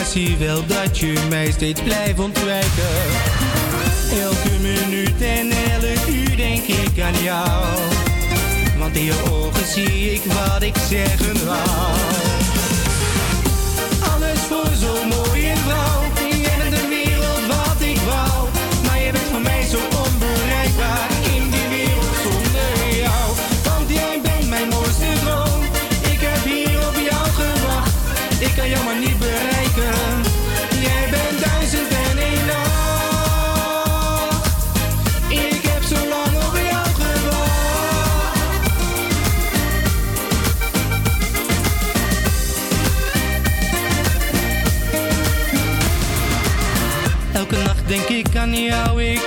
maar zie wel dat je mij steeds blijft ontwijken. Elke minuut en elk uur denk ik aan jou. Want in je ogen zie ik wat ik zeggen wou. Alles voor zo'n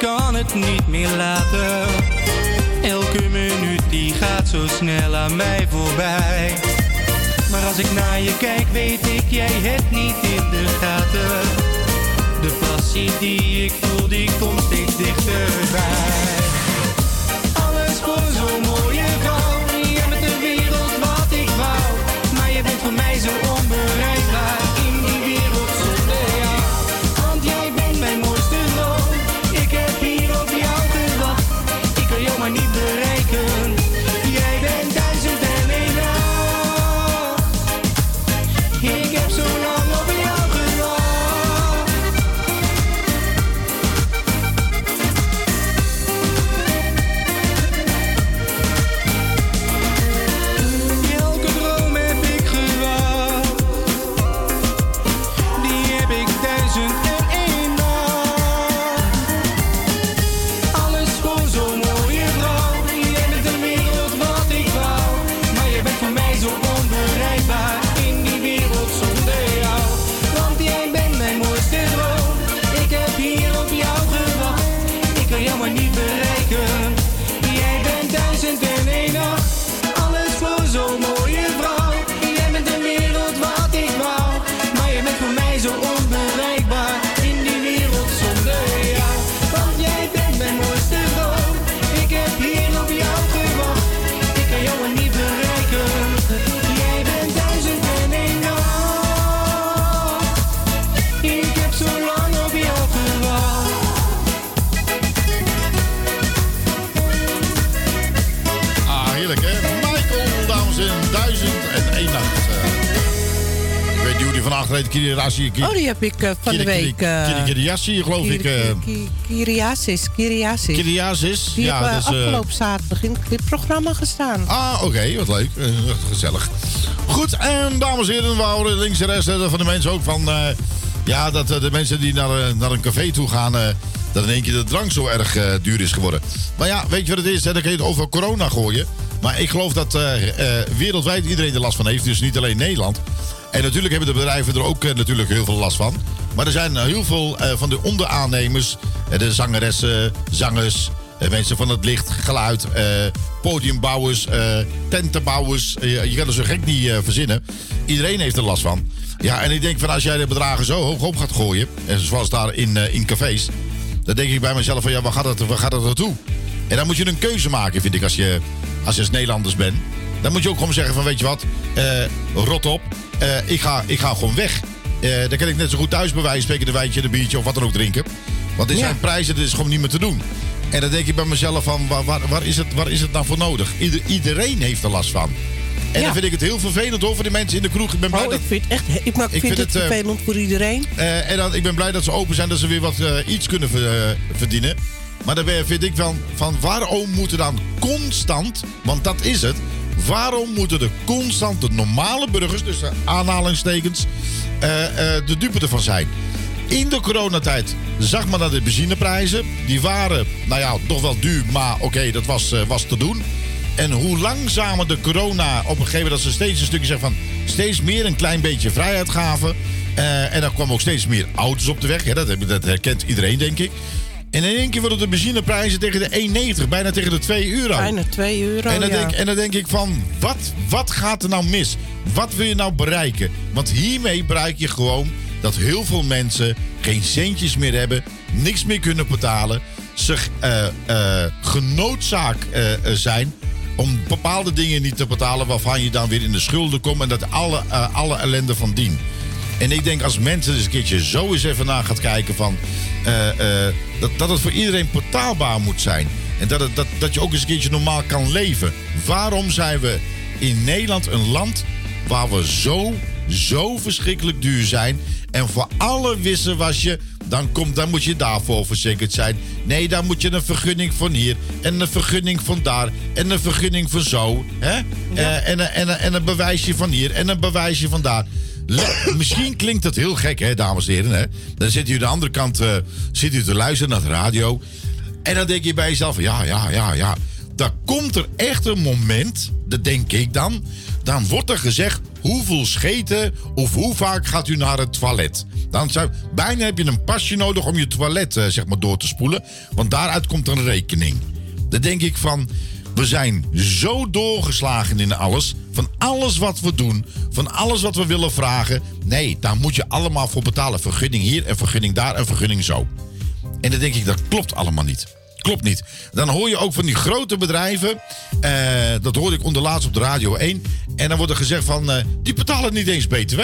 kan het niet meer laten. Elke minuut die gaat zo snel aan mij voorbij. Maar als ik naar je kijk, weet ik, jij hebt niet in de gaten. De passie die ik voel, die komt steeds dichterbij. Alles voor zo'n mooie vrouw. Jij bent de wereld wat ik wou. Maar je bent voor mij zo Oh, die heb ik eh, van de week. eh, Kirirashi, geloof ik. eh Ki- Kyriasis, Kyriasis. Kyriasis, Die ja, dus, eh, afgelopen zaterdag in dit programma gestaan. Ah, oké, wat leuk. Gezellig. Goed, en dames en heren, we houden links en rechts van de mensen ook van... ja, dat de mensen die naar, naar een café toe gaan... dat in één keer de drank zo erg duur is geworden. Maar ja, weet je wat het is? Hè? Dan kun je het over corona gooien. Maar ik geloof dat eh, eh, wereldwijd iedereen er last van heeft. Dus niet alleen Nederland. En natuurlijk hebben de bedrijven er ook eh, natuurlijk heel veel last van. Maar er zijn heel veel van de onderaannemers... de zangeressen, zangers... mensen van het licht, geluid, podiumbouwers, tentenbouwers. Je- kan er zo gek niet verzinnen. Iedereen heeft er last van. Ja, en ik denk van als jij de bedragen zo hoog op gaat gooien... en zoals daar in, in cafés... dan denk ik bij mezelf van ja, waar gaat het, waar gaat? En dan moet je een keuze maken, vind ik, als je als, je als Nederlanders bent. Dan moet je ook gewoon zeggen van weet je wat, eh, rot op. Eh, ik, ga, ik ga gewoon weg. Eh, dan kan ik net zo goed thuis bij wijze van spreken een wijntje, een biertje of wat dan ook drinken. Want dit zijn prijzen, dit is gewoon niet meer te doen. En dan denk ik bij mezelf van waar, waar, waar, is, het, waar is het nou voor nodig? Ieder, iedereen heeft er last van. En Ja. dan vind ik het heel vervelend hoor voor de mensen in de kroeg. Ik ben blij Oh, dat, ik vind, echt, ik, maar ik Ik vind, vind het, vervelend voor iedereen. en dan, ik ben blij dat ze open zijn, dat ze weer wat iets kunnen ver- verdienen. Maar ben- vind ik van, van waarom moeten dan constant, want dat is het, waarom moeten de normale burgers, dus de aanhalingstekens, eh, eh, de dupe ervan zijn? In de coronatijd zag men dat de benzineprijzen, die waren, nou ja, toch wel duur, maar oké, dat was, eh, was te doen. En hoe langzamer de corona op een gegeven moment, dat ze steeds een stukje zeggen van steeds meer een klein beetje vrijheid gaven. Eh, en dan kwam ook steeds meer auto's op de weg. Dat, dat herkent iedereen, denk ik. En in één keer worden de benzineprijzen tegen de 1,90, bijna tegen de 2 euro. Bijna 2 euro. En dan, ja. denk, en dan denk ik van, wat, wat gaat er nou mis? Wat wil je nou bereiken? Want hiermee bereik je gewoon dat heel veel mensen geen centjes meer hebben, niks meer kunnen betalen. zich genoodzaak eh, zijn om bepaalde dingen niet te betalen waarvan je dan weer in de schulden komt en dat alle, alle ellende van dien. En ik denk als mensen eens een keertje zo eens even naar gaat kijken van eh, eh, dat, dat het voor iedereen betaalbaar moet zijn. En dat, het, dat, dat je ook eens een keertje normaal kan leven. Waarom zijn we in Nederland een land waar we zo, zo verschrikkelijk duur zijn. En voor alle wissen was je, dan, komt, dan moet je daarvoor verzekerd zijn. Nee, dan moet je een vergunning van hier. En een vergunning van daar. En een vergunning van zo. Hè? Eh, en, en, een- en een bewijsje van hier. En een bewijsje van daar. Misschien klinkt dat heel gek, hè, dames en heren. Hè? Dan zit u aan de andere kant eh, zit u te luisteren naar de radio. En dan denk je bij jezelf: ja, ja, ja, ja. Dan komt er echt een moment, dat denk ik dan. Dan wordt er gezegd: hoeveel scheten of hoe vaak gaat u naar het toilet? Dan zou, bijna heb je een pasje nodig om je toilet eh, zeg maar door te spoelen. Want daaruit komt een rekening. Dan denk ik van. We zijn zo doorgeslagen in alles. Van alles wat we doen. Van alles wat we willen vragen. Nee, daar moet je allemaal voor betalen. Vergunning hier en vergunning daar en vergunning zo. En dan denk ik, dat klopt allemaal niet. Klopt niet. Dan hoor je ook van die grote bedrijven. eh, dat hoorde ik onderlaatst op de Radio 1. En dan wordt er gezegd van, eh, die betalen niet eens BTW.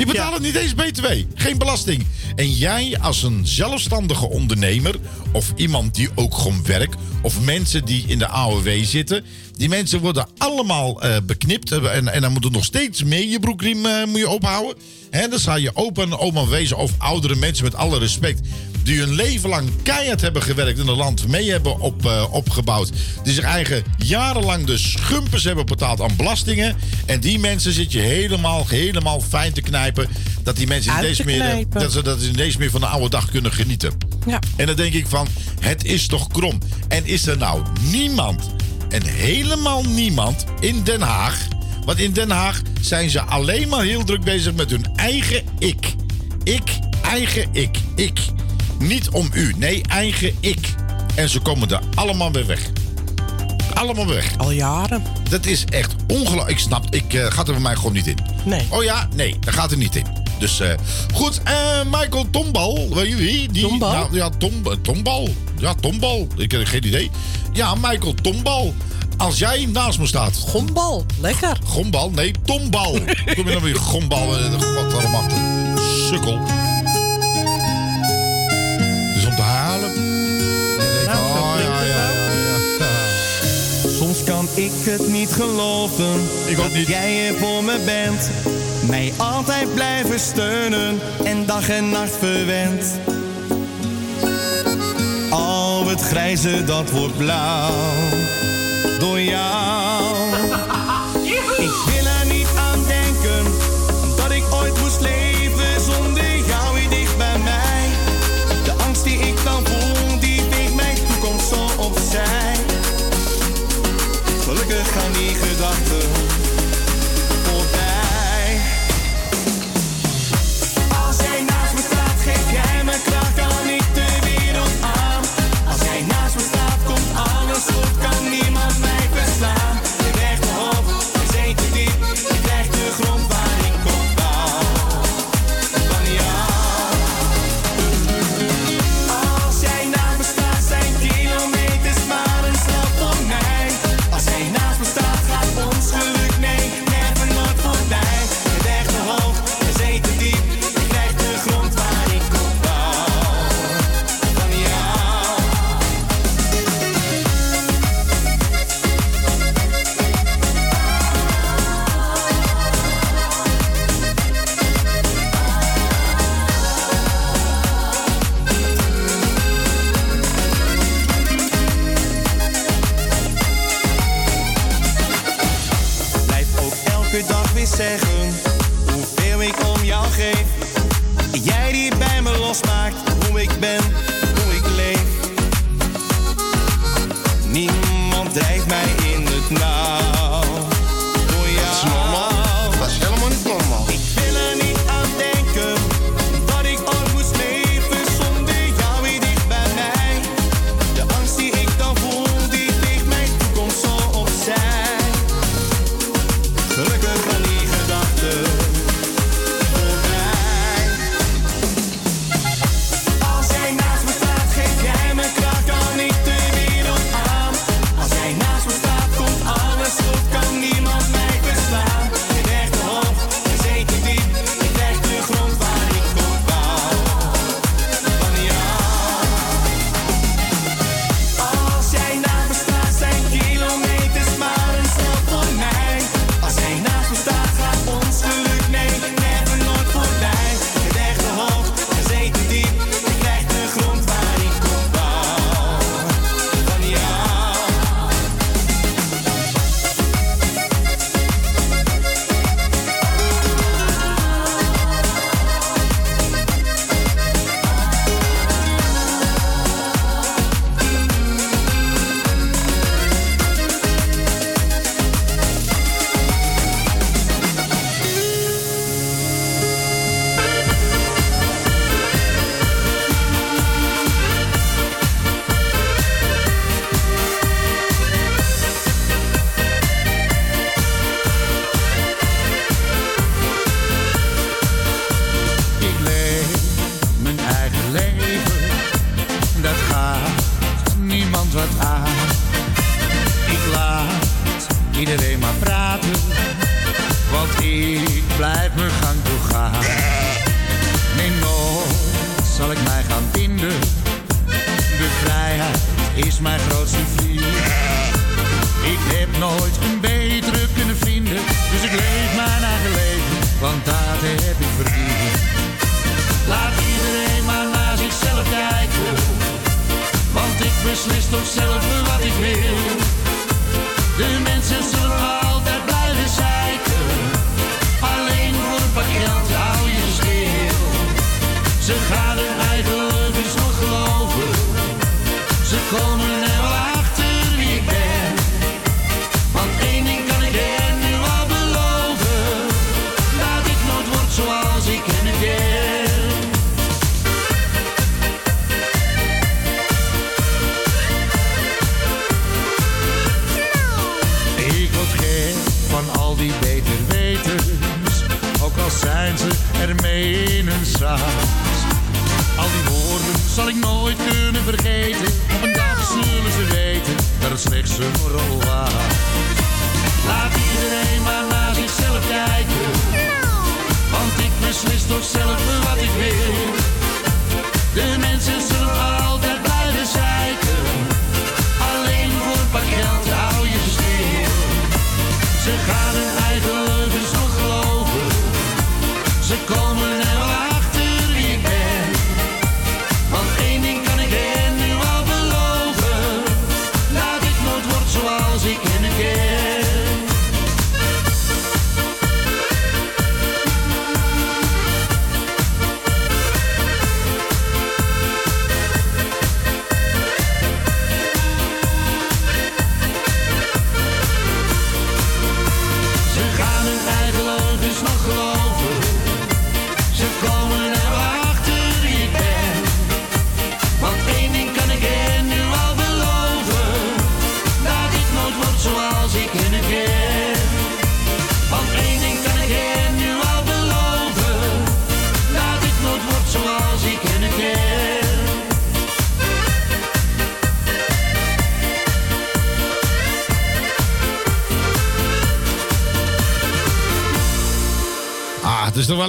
Die betalen niet eens BTW. Geen belasting. En jij als een zelfstandige ondernemer... of iemand die ook gewoon werkt... of mensen die in de AOW zitten... die mensen worden allemaal eh, beknipt. eh, En, en dan moet er nog steeds meer je broekriem eh, moet je ophouden. En dan sta je opa en oma wezen... of oudere mensen met alle respect... die hun leven lang keihard hebben gewerkt... in het land mee hebben op, eh, opgebouwd. Die zich eigen jarenlang de schumpers hebben betaald aan belastingen. En die mensen zit je helemaal, helemaal fijn te knijpen... dat die mensen te eens meer, eh, dat ze, dat ze niet eens meer van de oude dag kunnen genieten. Ja. En dan denk ik van, het is toch krom. En is er nou niemand, en helemaal niemand in Den Haag... want in Den Haag zijn ze alleen maar heel druk bezig met hun eigen ik. Ik, eigen ik, ik. Niet om u, nee, eigen ik. En ze komen er allemaal weer weg. Allemaal weer weg. Al jaren. Dat is echt ongelooflijk. Ik snap, ik eh, gaat er bij mij gewoon niet in. Nee. Oh ja, nee, dat gaat er niet in. Dus eh, goed, eh, Michael Tombal. Weet je wie? Die, Tombal? Nou, ja, Tom, Tombal. Ja, Tombal. Ik heb geen idee. Ja, Michael Tombal. Als jij naast me staat. Gombal, lekker. Gombal? Nee, Tombal. Kom je dan weer Gombal? Wat allemaal. Sukkel. Oh, ja, ja, ja, ja. Soms kan ik het niet geloven dat jij er voor me bent. Mij altijd blijven steunen en dag en nacht verwend. Al het grijze dat wordt blauw door jou.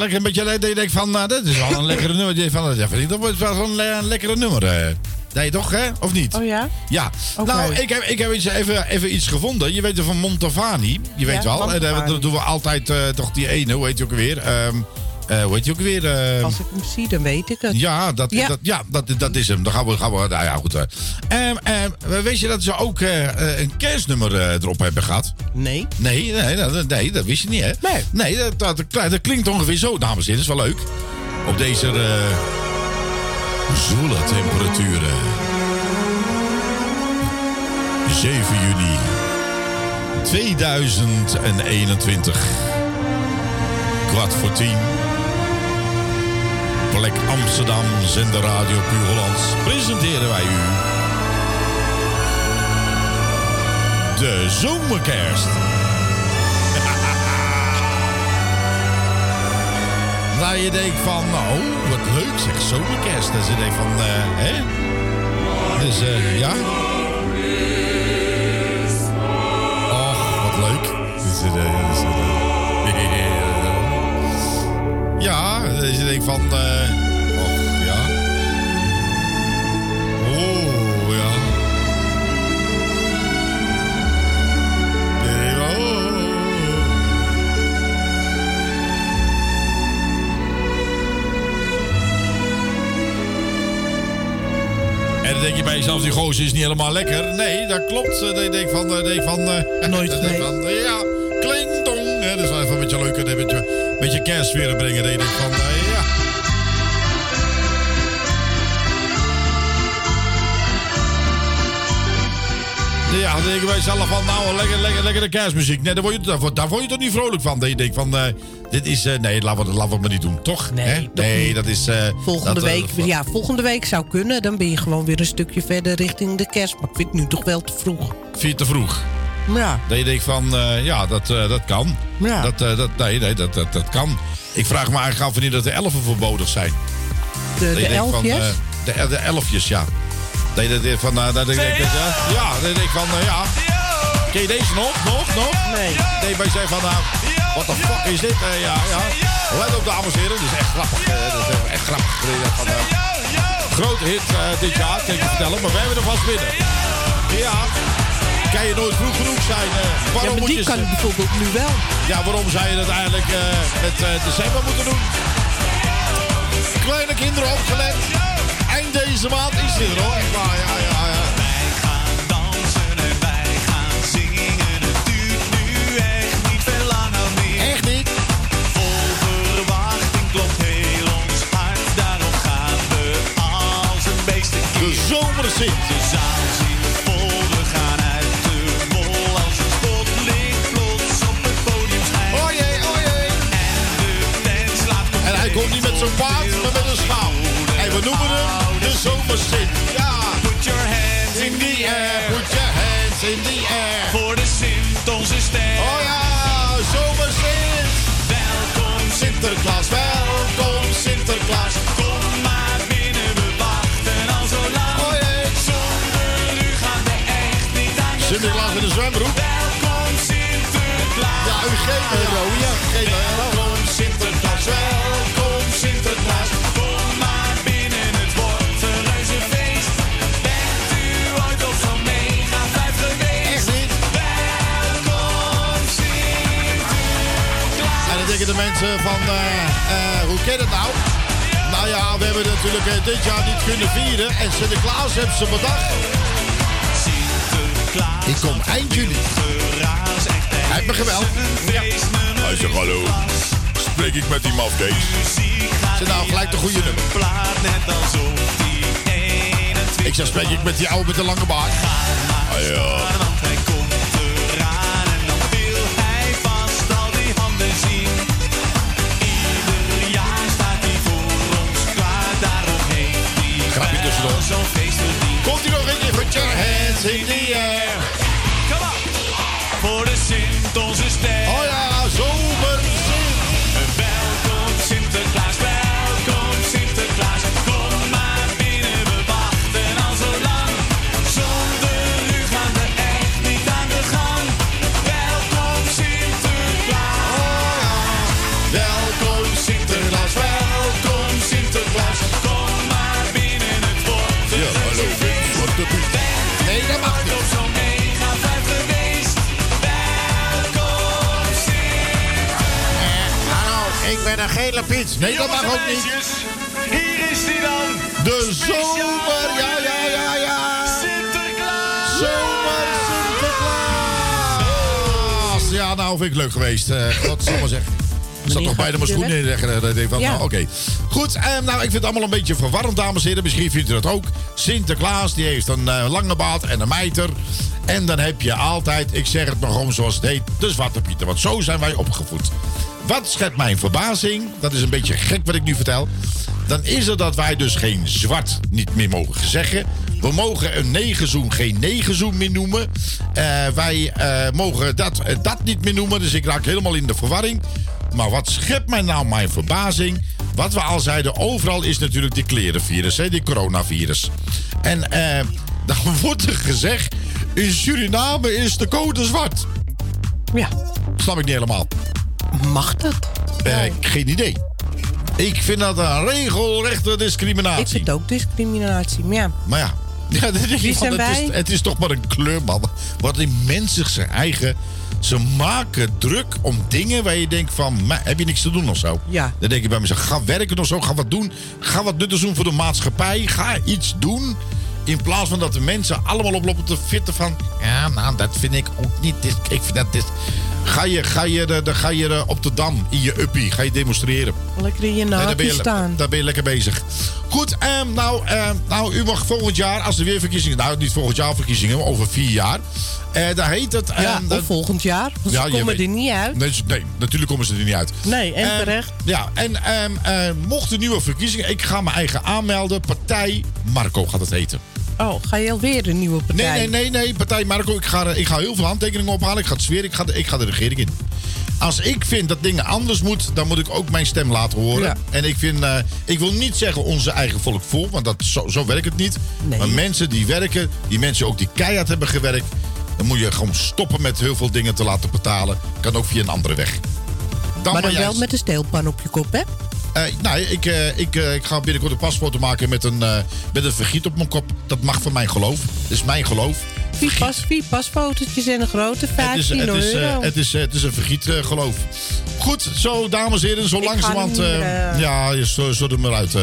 Lekker een beetje dat je denkt van, nou, dat is wel een lekkere nummer. Je van, ja, vind ik, dat wordt wel zo'n le- een lekkere nummer. eh. Nee, toch, hè? Of niet? Oh ja? Ja. Nou, ik heb, ik heb iets, even, even iets gevonden. Je weet er van Montavani. Je weet Ja, wel. hè, Montavani. Dat, dat doen we altijd eh, toch die ene. Hoe heet die ook alweer? Ehm eh, hoe heet die ook weer? Ehm, Als ik hem zie, dan weet ik het. ja, dat, Ja. Dat, ja dat, dat is hem. Dan gaan we, gaan we nou ja, goed. eh. Ehm, ehm, weet je dat ze ook eh, eh, een kerstnummer eh, erop hebben gehad? Nee. Nee, nee, dat, nee, dat wist je niet, hè? Nee. Nee, dat, dat, klinkt ongeveer zo, dames en heren. Dat is wel leuk. Op deze eh zoele temperaturen. 7 juni 2021. Kwart voor tien. Plek Amsterdam, zender Radio Puur. Presenteren wij u... De zomerkerst. Nou, je denkt van, nou, wat leuk zeg, zomerkerst. Dus je denkt van, eh, hè? Dus, eh, ja. Och, wat leuk. Dus, eh, ja, dus je denkt van, eh, och, ja. Oh, ja. Eh, oh. En dan denk je bij jezelf, die gozer is niet helemaal lekker. Nee, dat klopt. Eh, Dat je denkt van... eh, denk van eh, Nooit dat van, eh, Ja, kling dong. Dat is wel even een beetje leuk. Een beetje, een beetje kerstsfeer brengen. Dat je denkt van... eh, ja. Dan denk je bij jezelf van, nou, lekker, lekker, lekker de kerstmuziek. Nee, daar word je, daar, daar word je toch niet vrolijk van. Dat je denkt van, eh, dit is, eh, nee, laten we, laten we het maar niet doen. Toch? Nee, nee dat is... eh, Volgende dat, week, ja, volgende week zou kunnen. Dan ben je gewoon weer een stukje verder richting de kerst. Maar ik vind het nu toch wel te vroeg. Vind je te vroeg? Ja. Dat je denkt van, ja, dat, dat kan. Ja. Dat, dat, nee, nee, dat, dat, dat kan. Ik vraag me eigenlijk af wanneer dat de elfen verbodig zijn. De, Dat de je denkt van, elfjes? de, de elfjes, ja. Nee, dat is van... eh, dat ik denk, dat, ja, ja, dat ik van, eh, ja. Ken je deze nog? Nog? Nog? Nee. Nee, wij zijn van, nou, what the fuck is dit? Eh, ja, ja. Let op, dames en heren. Dat is echt grappig. eh, dat is echt grappig. Eh, Van, eh, grote hit eh, dit jaar, kan ik je vertellen. Maar wij hebben er vast binnen. Ja. Kan je nooit vroeg genoeg zijn. eh, Ja, waarom maar moet je... kan ik bijvoorbeeld nu wel. Ja, waarom zou je dat eigenlijk eh, met eh, december moeten doen? Kleine kinderen opgelet. Eind deze maand is dit er hoor. Ja, ja, ja. dansen en wij gaan zingen. Het duurt nu echt niet veel langer meer. Echt niet? Vol verwachting klopt heel ons hart. Daarom gaan we als een beest een De zomer zit. De zaal zit vol, we gaan uit de bol. Als het spotlicht plots op het podium schijnt. Oh jee, oh jee. En de tent slaat En hij komt niet met zo'n paard, maar met een schaal. En we noemen hem de zomerzit. Ja. Put your hands In the air, put your hands in the air. Voor de Sint, onze ster. Oh ja, zomerzit. Welkom Sinterklaas, welkom Sinterklaas. Kom maar binnen, we wachten al zo lang. Oh jee. Zonder u gaan we echt niet aan de Sinterklaas in de zwembroek. Welkom Sinterklaas. Ja, u geeft een rode. Geef van, eh, eh, hoe ken het nou? Nou ja, we hebben natuurlijk eh, dit jaar niet kunnen vieren. En Sinterklaas heeft ze bedacht. Ik kom eind juli. Hij heeft me gebeld. Hij zegt hallo. Spreek ik met die mafkees? Zit nou gelijk de goede nummer. Plaat net alsof die 21 Ik zeg, spreek ik met die oude met de lange baard. Ah ja. Zo'n een gele Piet. Nee, dat mag ook niet. Hier is hij dan. De zomer, ja, ja, ja, ja. Sinterklaas. Zomer Sinterklaas. Ja, nou vind ik leuk geweest. Eh wat zal maar zeggen. Ik zat nog bijna mijn schoenen in leggen. Dat ik van, Ja. nou, oké. Goed, eh, nou, ik vind het allemaal een beetje verwarrend, dames en heren. Misschien vindt u dat ook. Sinterklaas, die heeft een eh, lange baard en een mijter. En dan heb je altijd, ik zeg het maar gewoon zoals het heet, de Zwarte Pieter. Want zo zijn wij opgevoed. Wat schept mijn verbazing, dat is een beetje gek wat ik nu vertel. Dan is het dat wij dus geen zwart niet meer mogen zeggen. We mogen een negenzoen geen negenzoen meer noemen. Eh, wij eh, mogen dat, eh, dat niet meer noemen. Dus ik raak helemaal in de verwarring. Maar wat schept mij nou mijn verbazing? Wat we al zeiden, overal is natuurlijk die klerenvirus, hè, die coronavirus. En dan wordt er gezegd, in Suriname is de code zwart. Ja. Snap ik niet helemaal. Mag dat? Eh, geen idee. Ik vind dat een regelrechte discriminatie. Ik vind het ook discriminatie. Maar ja, Maar ja, ja dat van, zijn het, is, het is toch maar een kleur, man. Wat die mensen zijn eigen... Ze maken druk om dingen waar je denkt van... "Maar, heb je niks te doen of zo? Ja. Dan denk ik bij mezelf, ga werken of zo. Ga wat doen. Ga wat nuttigs doen voor de maatschappij. Ga iets doen. In plaats van dat de mensen allemaal oplopen te fitten van... Ja, nou, dat vind ik ook niet. Dit, ik vind dat dit... Ga je, ga je, de, de- ga je de- op de Dam in je uppie, ga je demonstreren. lekker in je Nee, daar, ben naakje je, staan. daar ben je lekker bezig. Goed, ehm, nou, ehm, nou, u mag volgend jaar, als er weer verkiezingen... Nou, niet volgend jaar verkiezingen, maar over vier jaar. Eh daar heet het... ehm, Ja, dat- of volgend jaar. Want Ja, ze komen er niet uit. Nee, natuurlijk komen ze er niet uit. Nee, en Ehm, terecht. Ja, en ehm, eh, mocht er nieuwe verkiezingen... Ik ga mijn eigen aanmelden. Partij Marco gaat het heten. Oh, ga je alweer een nieuwe partij? Nee, nee, nee, nee, partij Marco. Ik ga, ik ga heel veel handtekeningen ophalen. Ik ga het zweren. Ik ga, de, ik ga de regering in. Als ik vind dat dingen anders moet, dan moet ik ook mijn stem laten horen. Ja. En ik vind, eh, ik wil niet zeggen onze eigen volk voor, want dat, zo, zo werkt het niet. Maar mensen die werken, die mensen ook die keihard hebben gewerkt, dan moet je gewoon stoppen met heel veel dingen te laten betalen. Kan ook via een andere weg. Dan maar dan wel met een steelpan op je kop, hè? Eh, nee, ik, eh, ik, eh, ik ga binnenkort een pasfoto maken met een, met een vergiet op mijn kop. Dat mag van mijn geloof. Dat is mijn geloof. Vier, pas, vier pasfotootjes en een grote, Het 15 is, het, is, het, is, het is een vergiet eh, geloof. Goed, zo dames en heren, zo Ik langzamerhand... ja, zo, zo er maar uit. eh.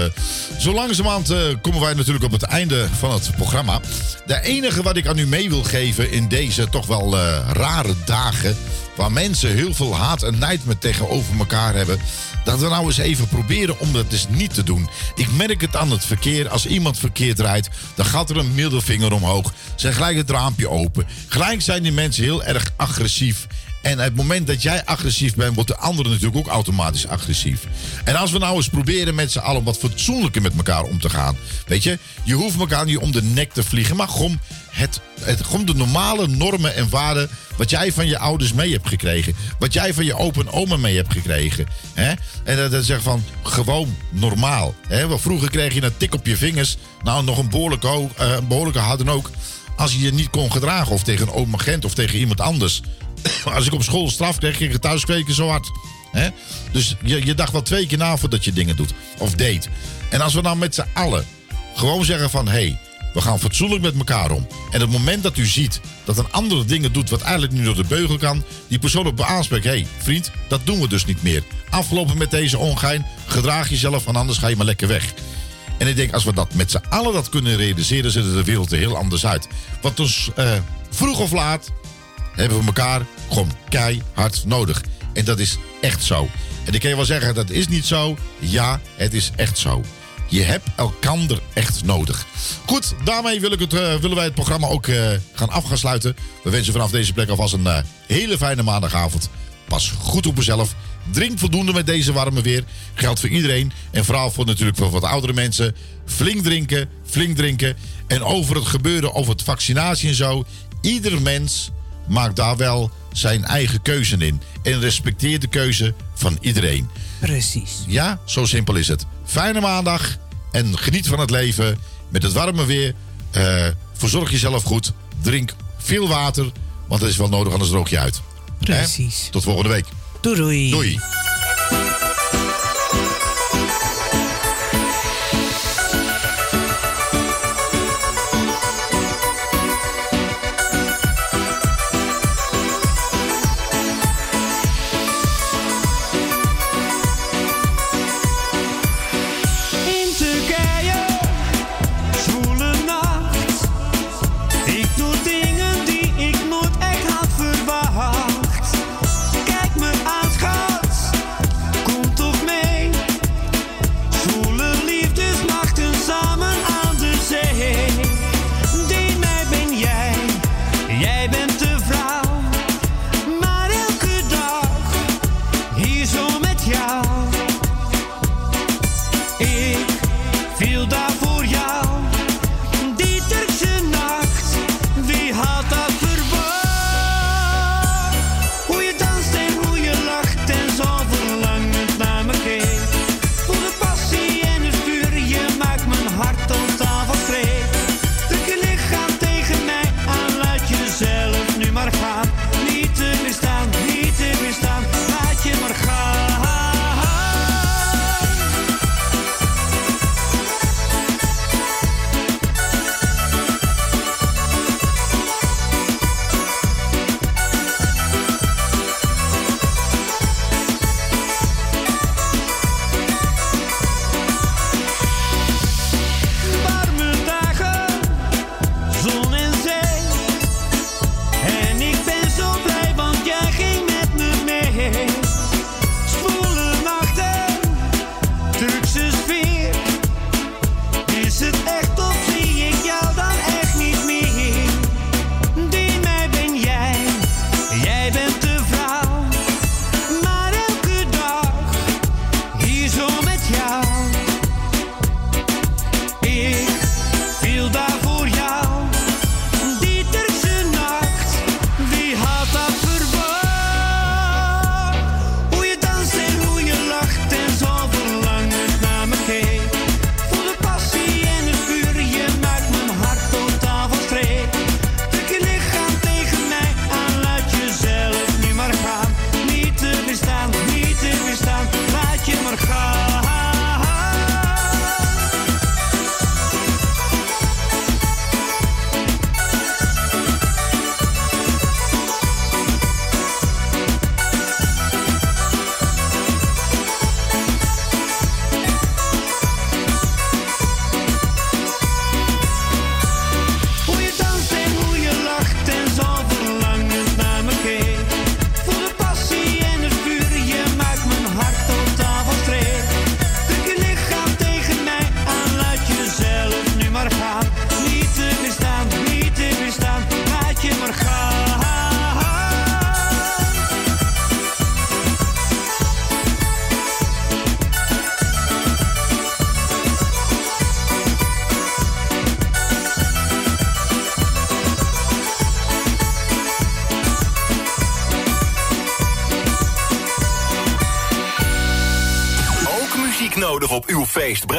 zo langzamerhand komen wij natuurlijk op het einde van het programma. De enige wat ik aan u mee wil geven in deze toch wel rare dagen... waar mensen heel veel haat en nijd met tegenover elkaar hebben... dat we nou eens even proberen om dat eens niet te doen. Ik merk het aan het verkeer. Als iemand verkeerd rijdt, dan gaat er een middelvinger omhoog. Zijn gelijk het raampje open. Gelijk zijn die mensen heel erg agressief. En het moment dat jij agressief bent, wordt de andere natuurlijk ook automatisch agressief. En als we nou eens proberen met z'n allen wat fatsoenlijker met elkaar om te gaan. Weet je, je hoeft elkaar niet om de nek te vliegen, maar gewoon, het, het, gewoon de normale normen en waarden. wat jij van je ouders mee hebt gekregen. Wat jij van je opa en oma mee hebt gekregen. Hè? En dat, dat zeg van gewoon normaal. Hè? Want vroeger kreeg je een tik op je vingers. Nou, nog een eh, behoorlijke harde ook. Als je je niet kon gedragen, of tegen een oom agent of tegen iemand anders. Als ik op school straf kreeg, ging ik thuis kweken zo hard. Hè? Dus je, je dacht wel twee keer na voordat je dingen doet. Of deed. En als we nou met z'n allen gewoon zeggen van... hey, we gaan fatsoenlijk met elkaar om. En het moment dat u ziet dat een andere dingen doet... wat eigenlijk nu door de beugel kan... die persoon op aanspreekt... hé, hey, vriend, dat doen we dus niet meer. Afgelopen met deze ongein. Gedraag jezelf, want anders ga je maar lekker weg. En ik denk, als we dat met z'n allen dat kunnen realiseren... ziet de wereld er heel anders uit. Want dus eh, vroeg of laat hebben we elkaar gewoon keihard nodig. En dat is echt zo. En ik kan je wel zeggen, dat is niet zo. Ja, het is echt zo. Je hebt elkander echt nodig. Goed, daarmee wil ik het, eh, willen wij het programma ook eh, gaan af gaan sluiten. We wensen vanaf deze plek alvast een eh, hele fijne maandagavond. Pas goed op mezelf. Drink voldoende met deze warme weer. Geldt voor iedereen. En vooral voor natuurlijk voor wat oudere mensen. Flink drinken, flink drinken. En over het gebeuren, over het vaccinatie en zo. Ieder mens maakt daar wel zijn eigen keuze in. En respecteer de keuze van iedereen. Precies. Ja, zo simpel is het. Fijne maandag en geniet van het leven. Met het warme weer. Eh, verzorg jezelf goed. Drink veel water, want het is wel nodig, anders droog je uit. Precies. Tot volgende week. Doei doei. Doei.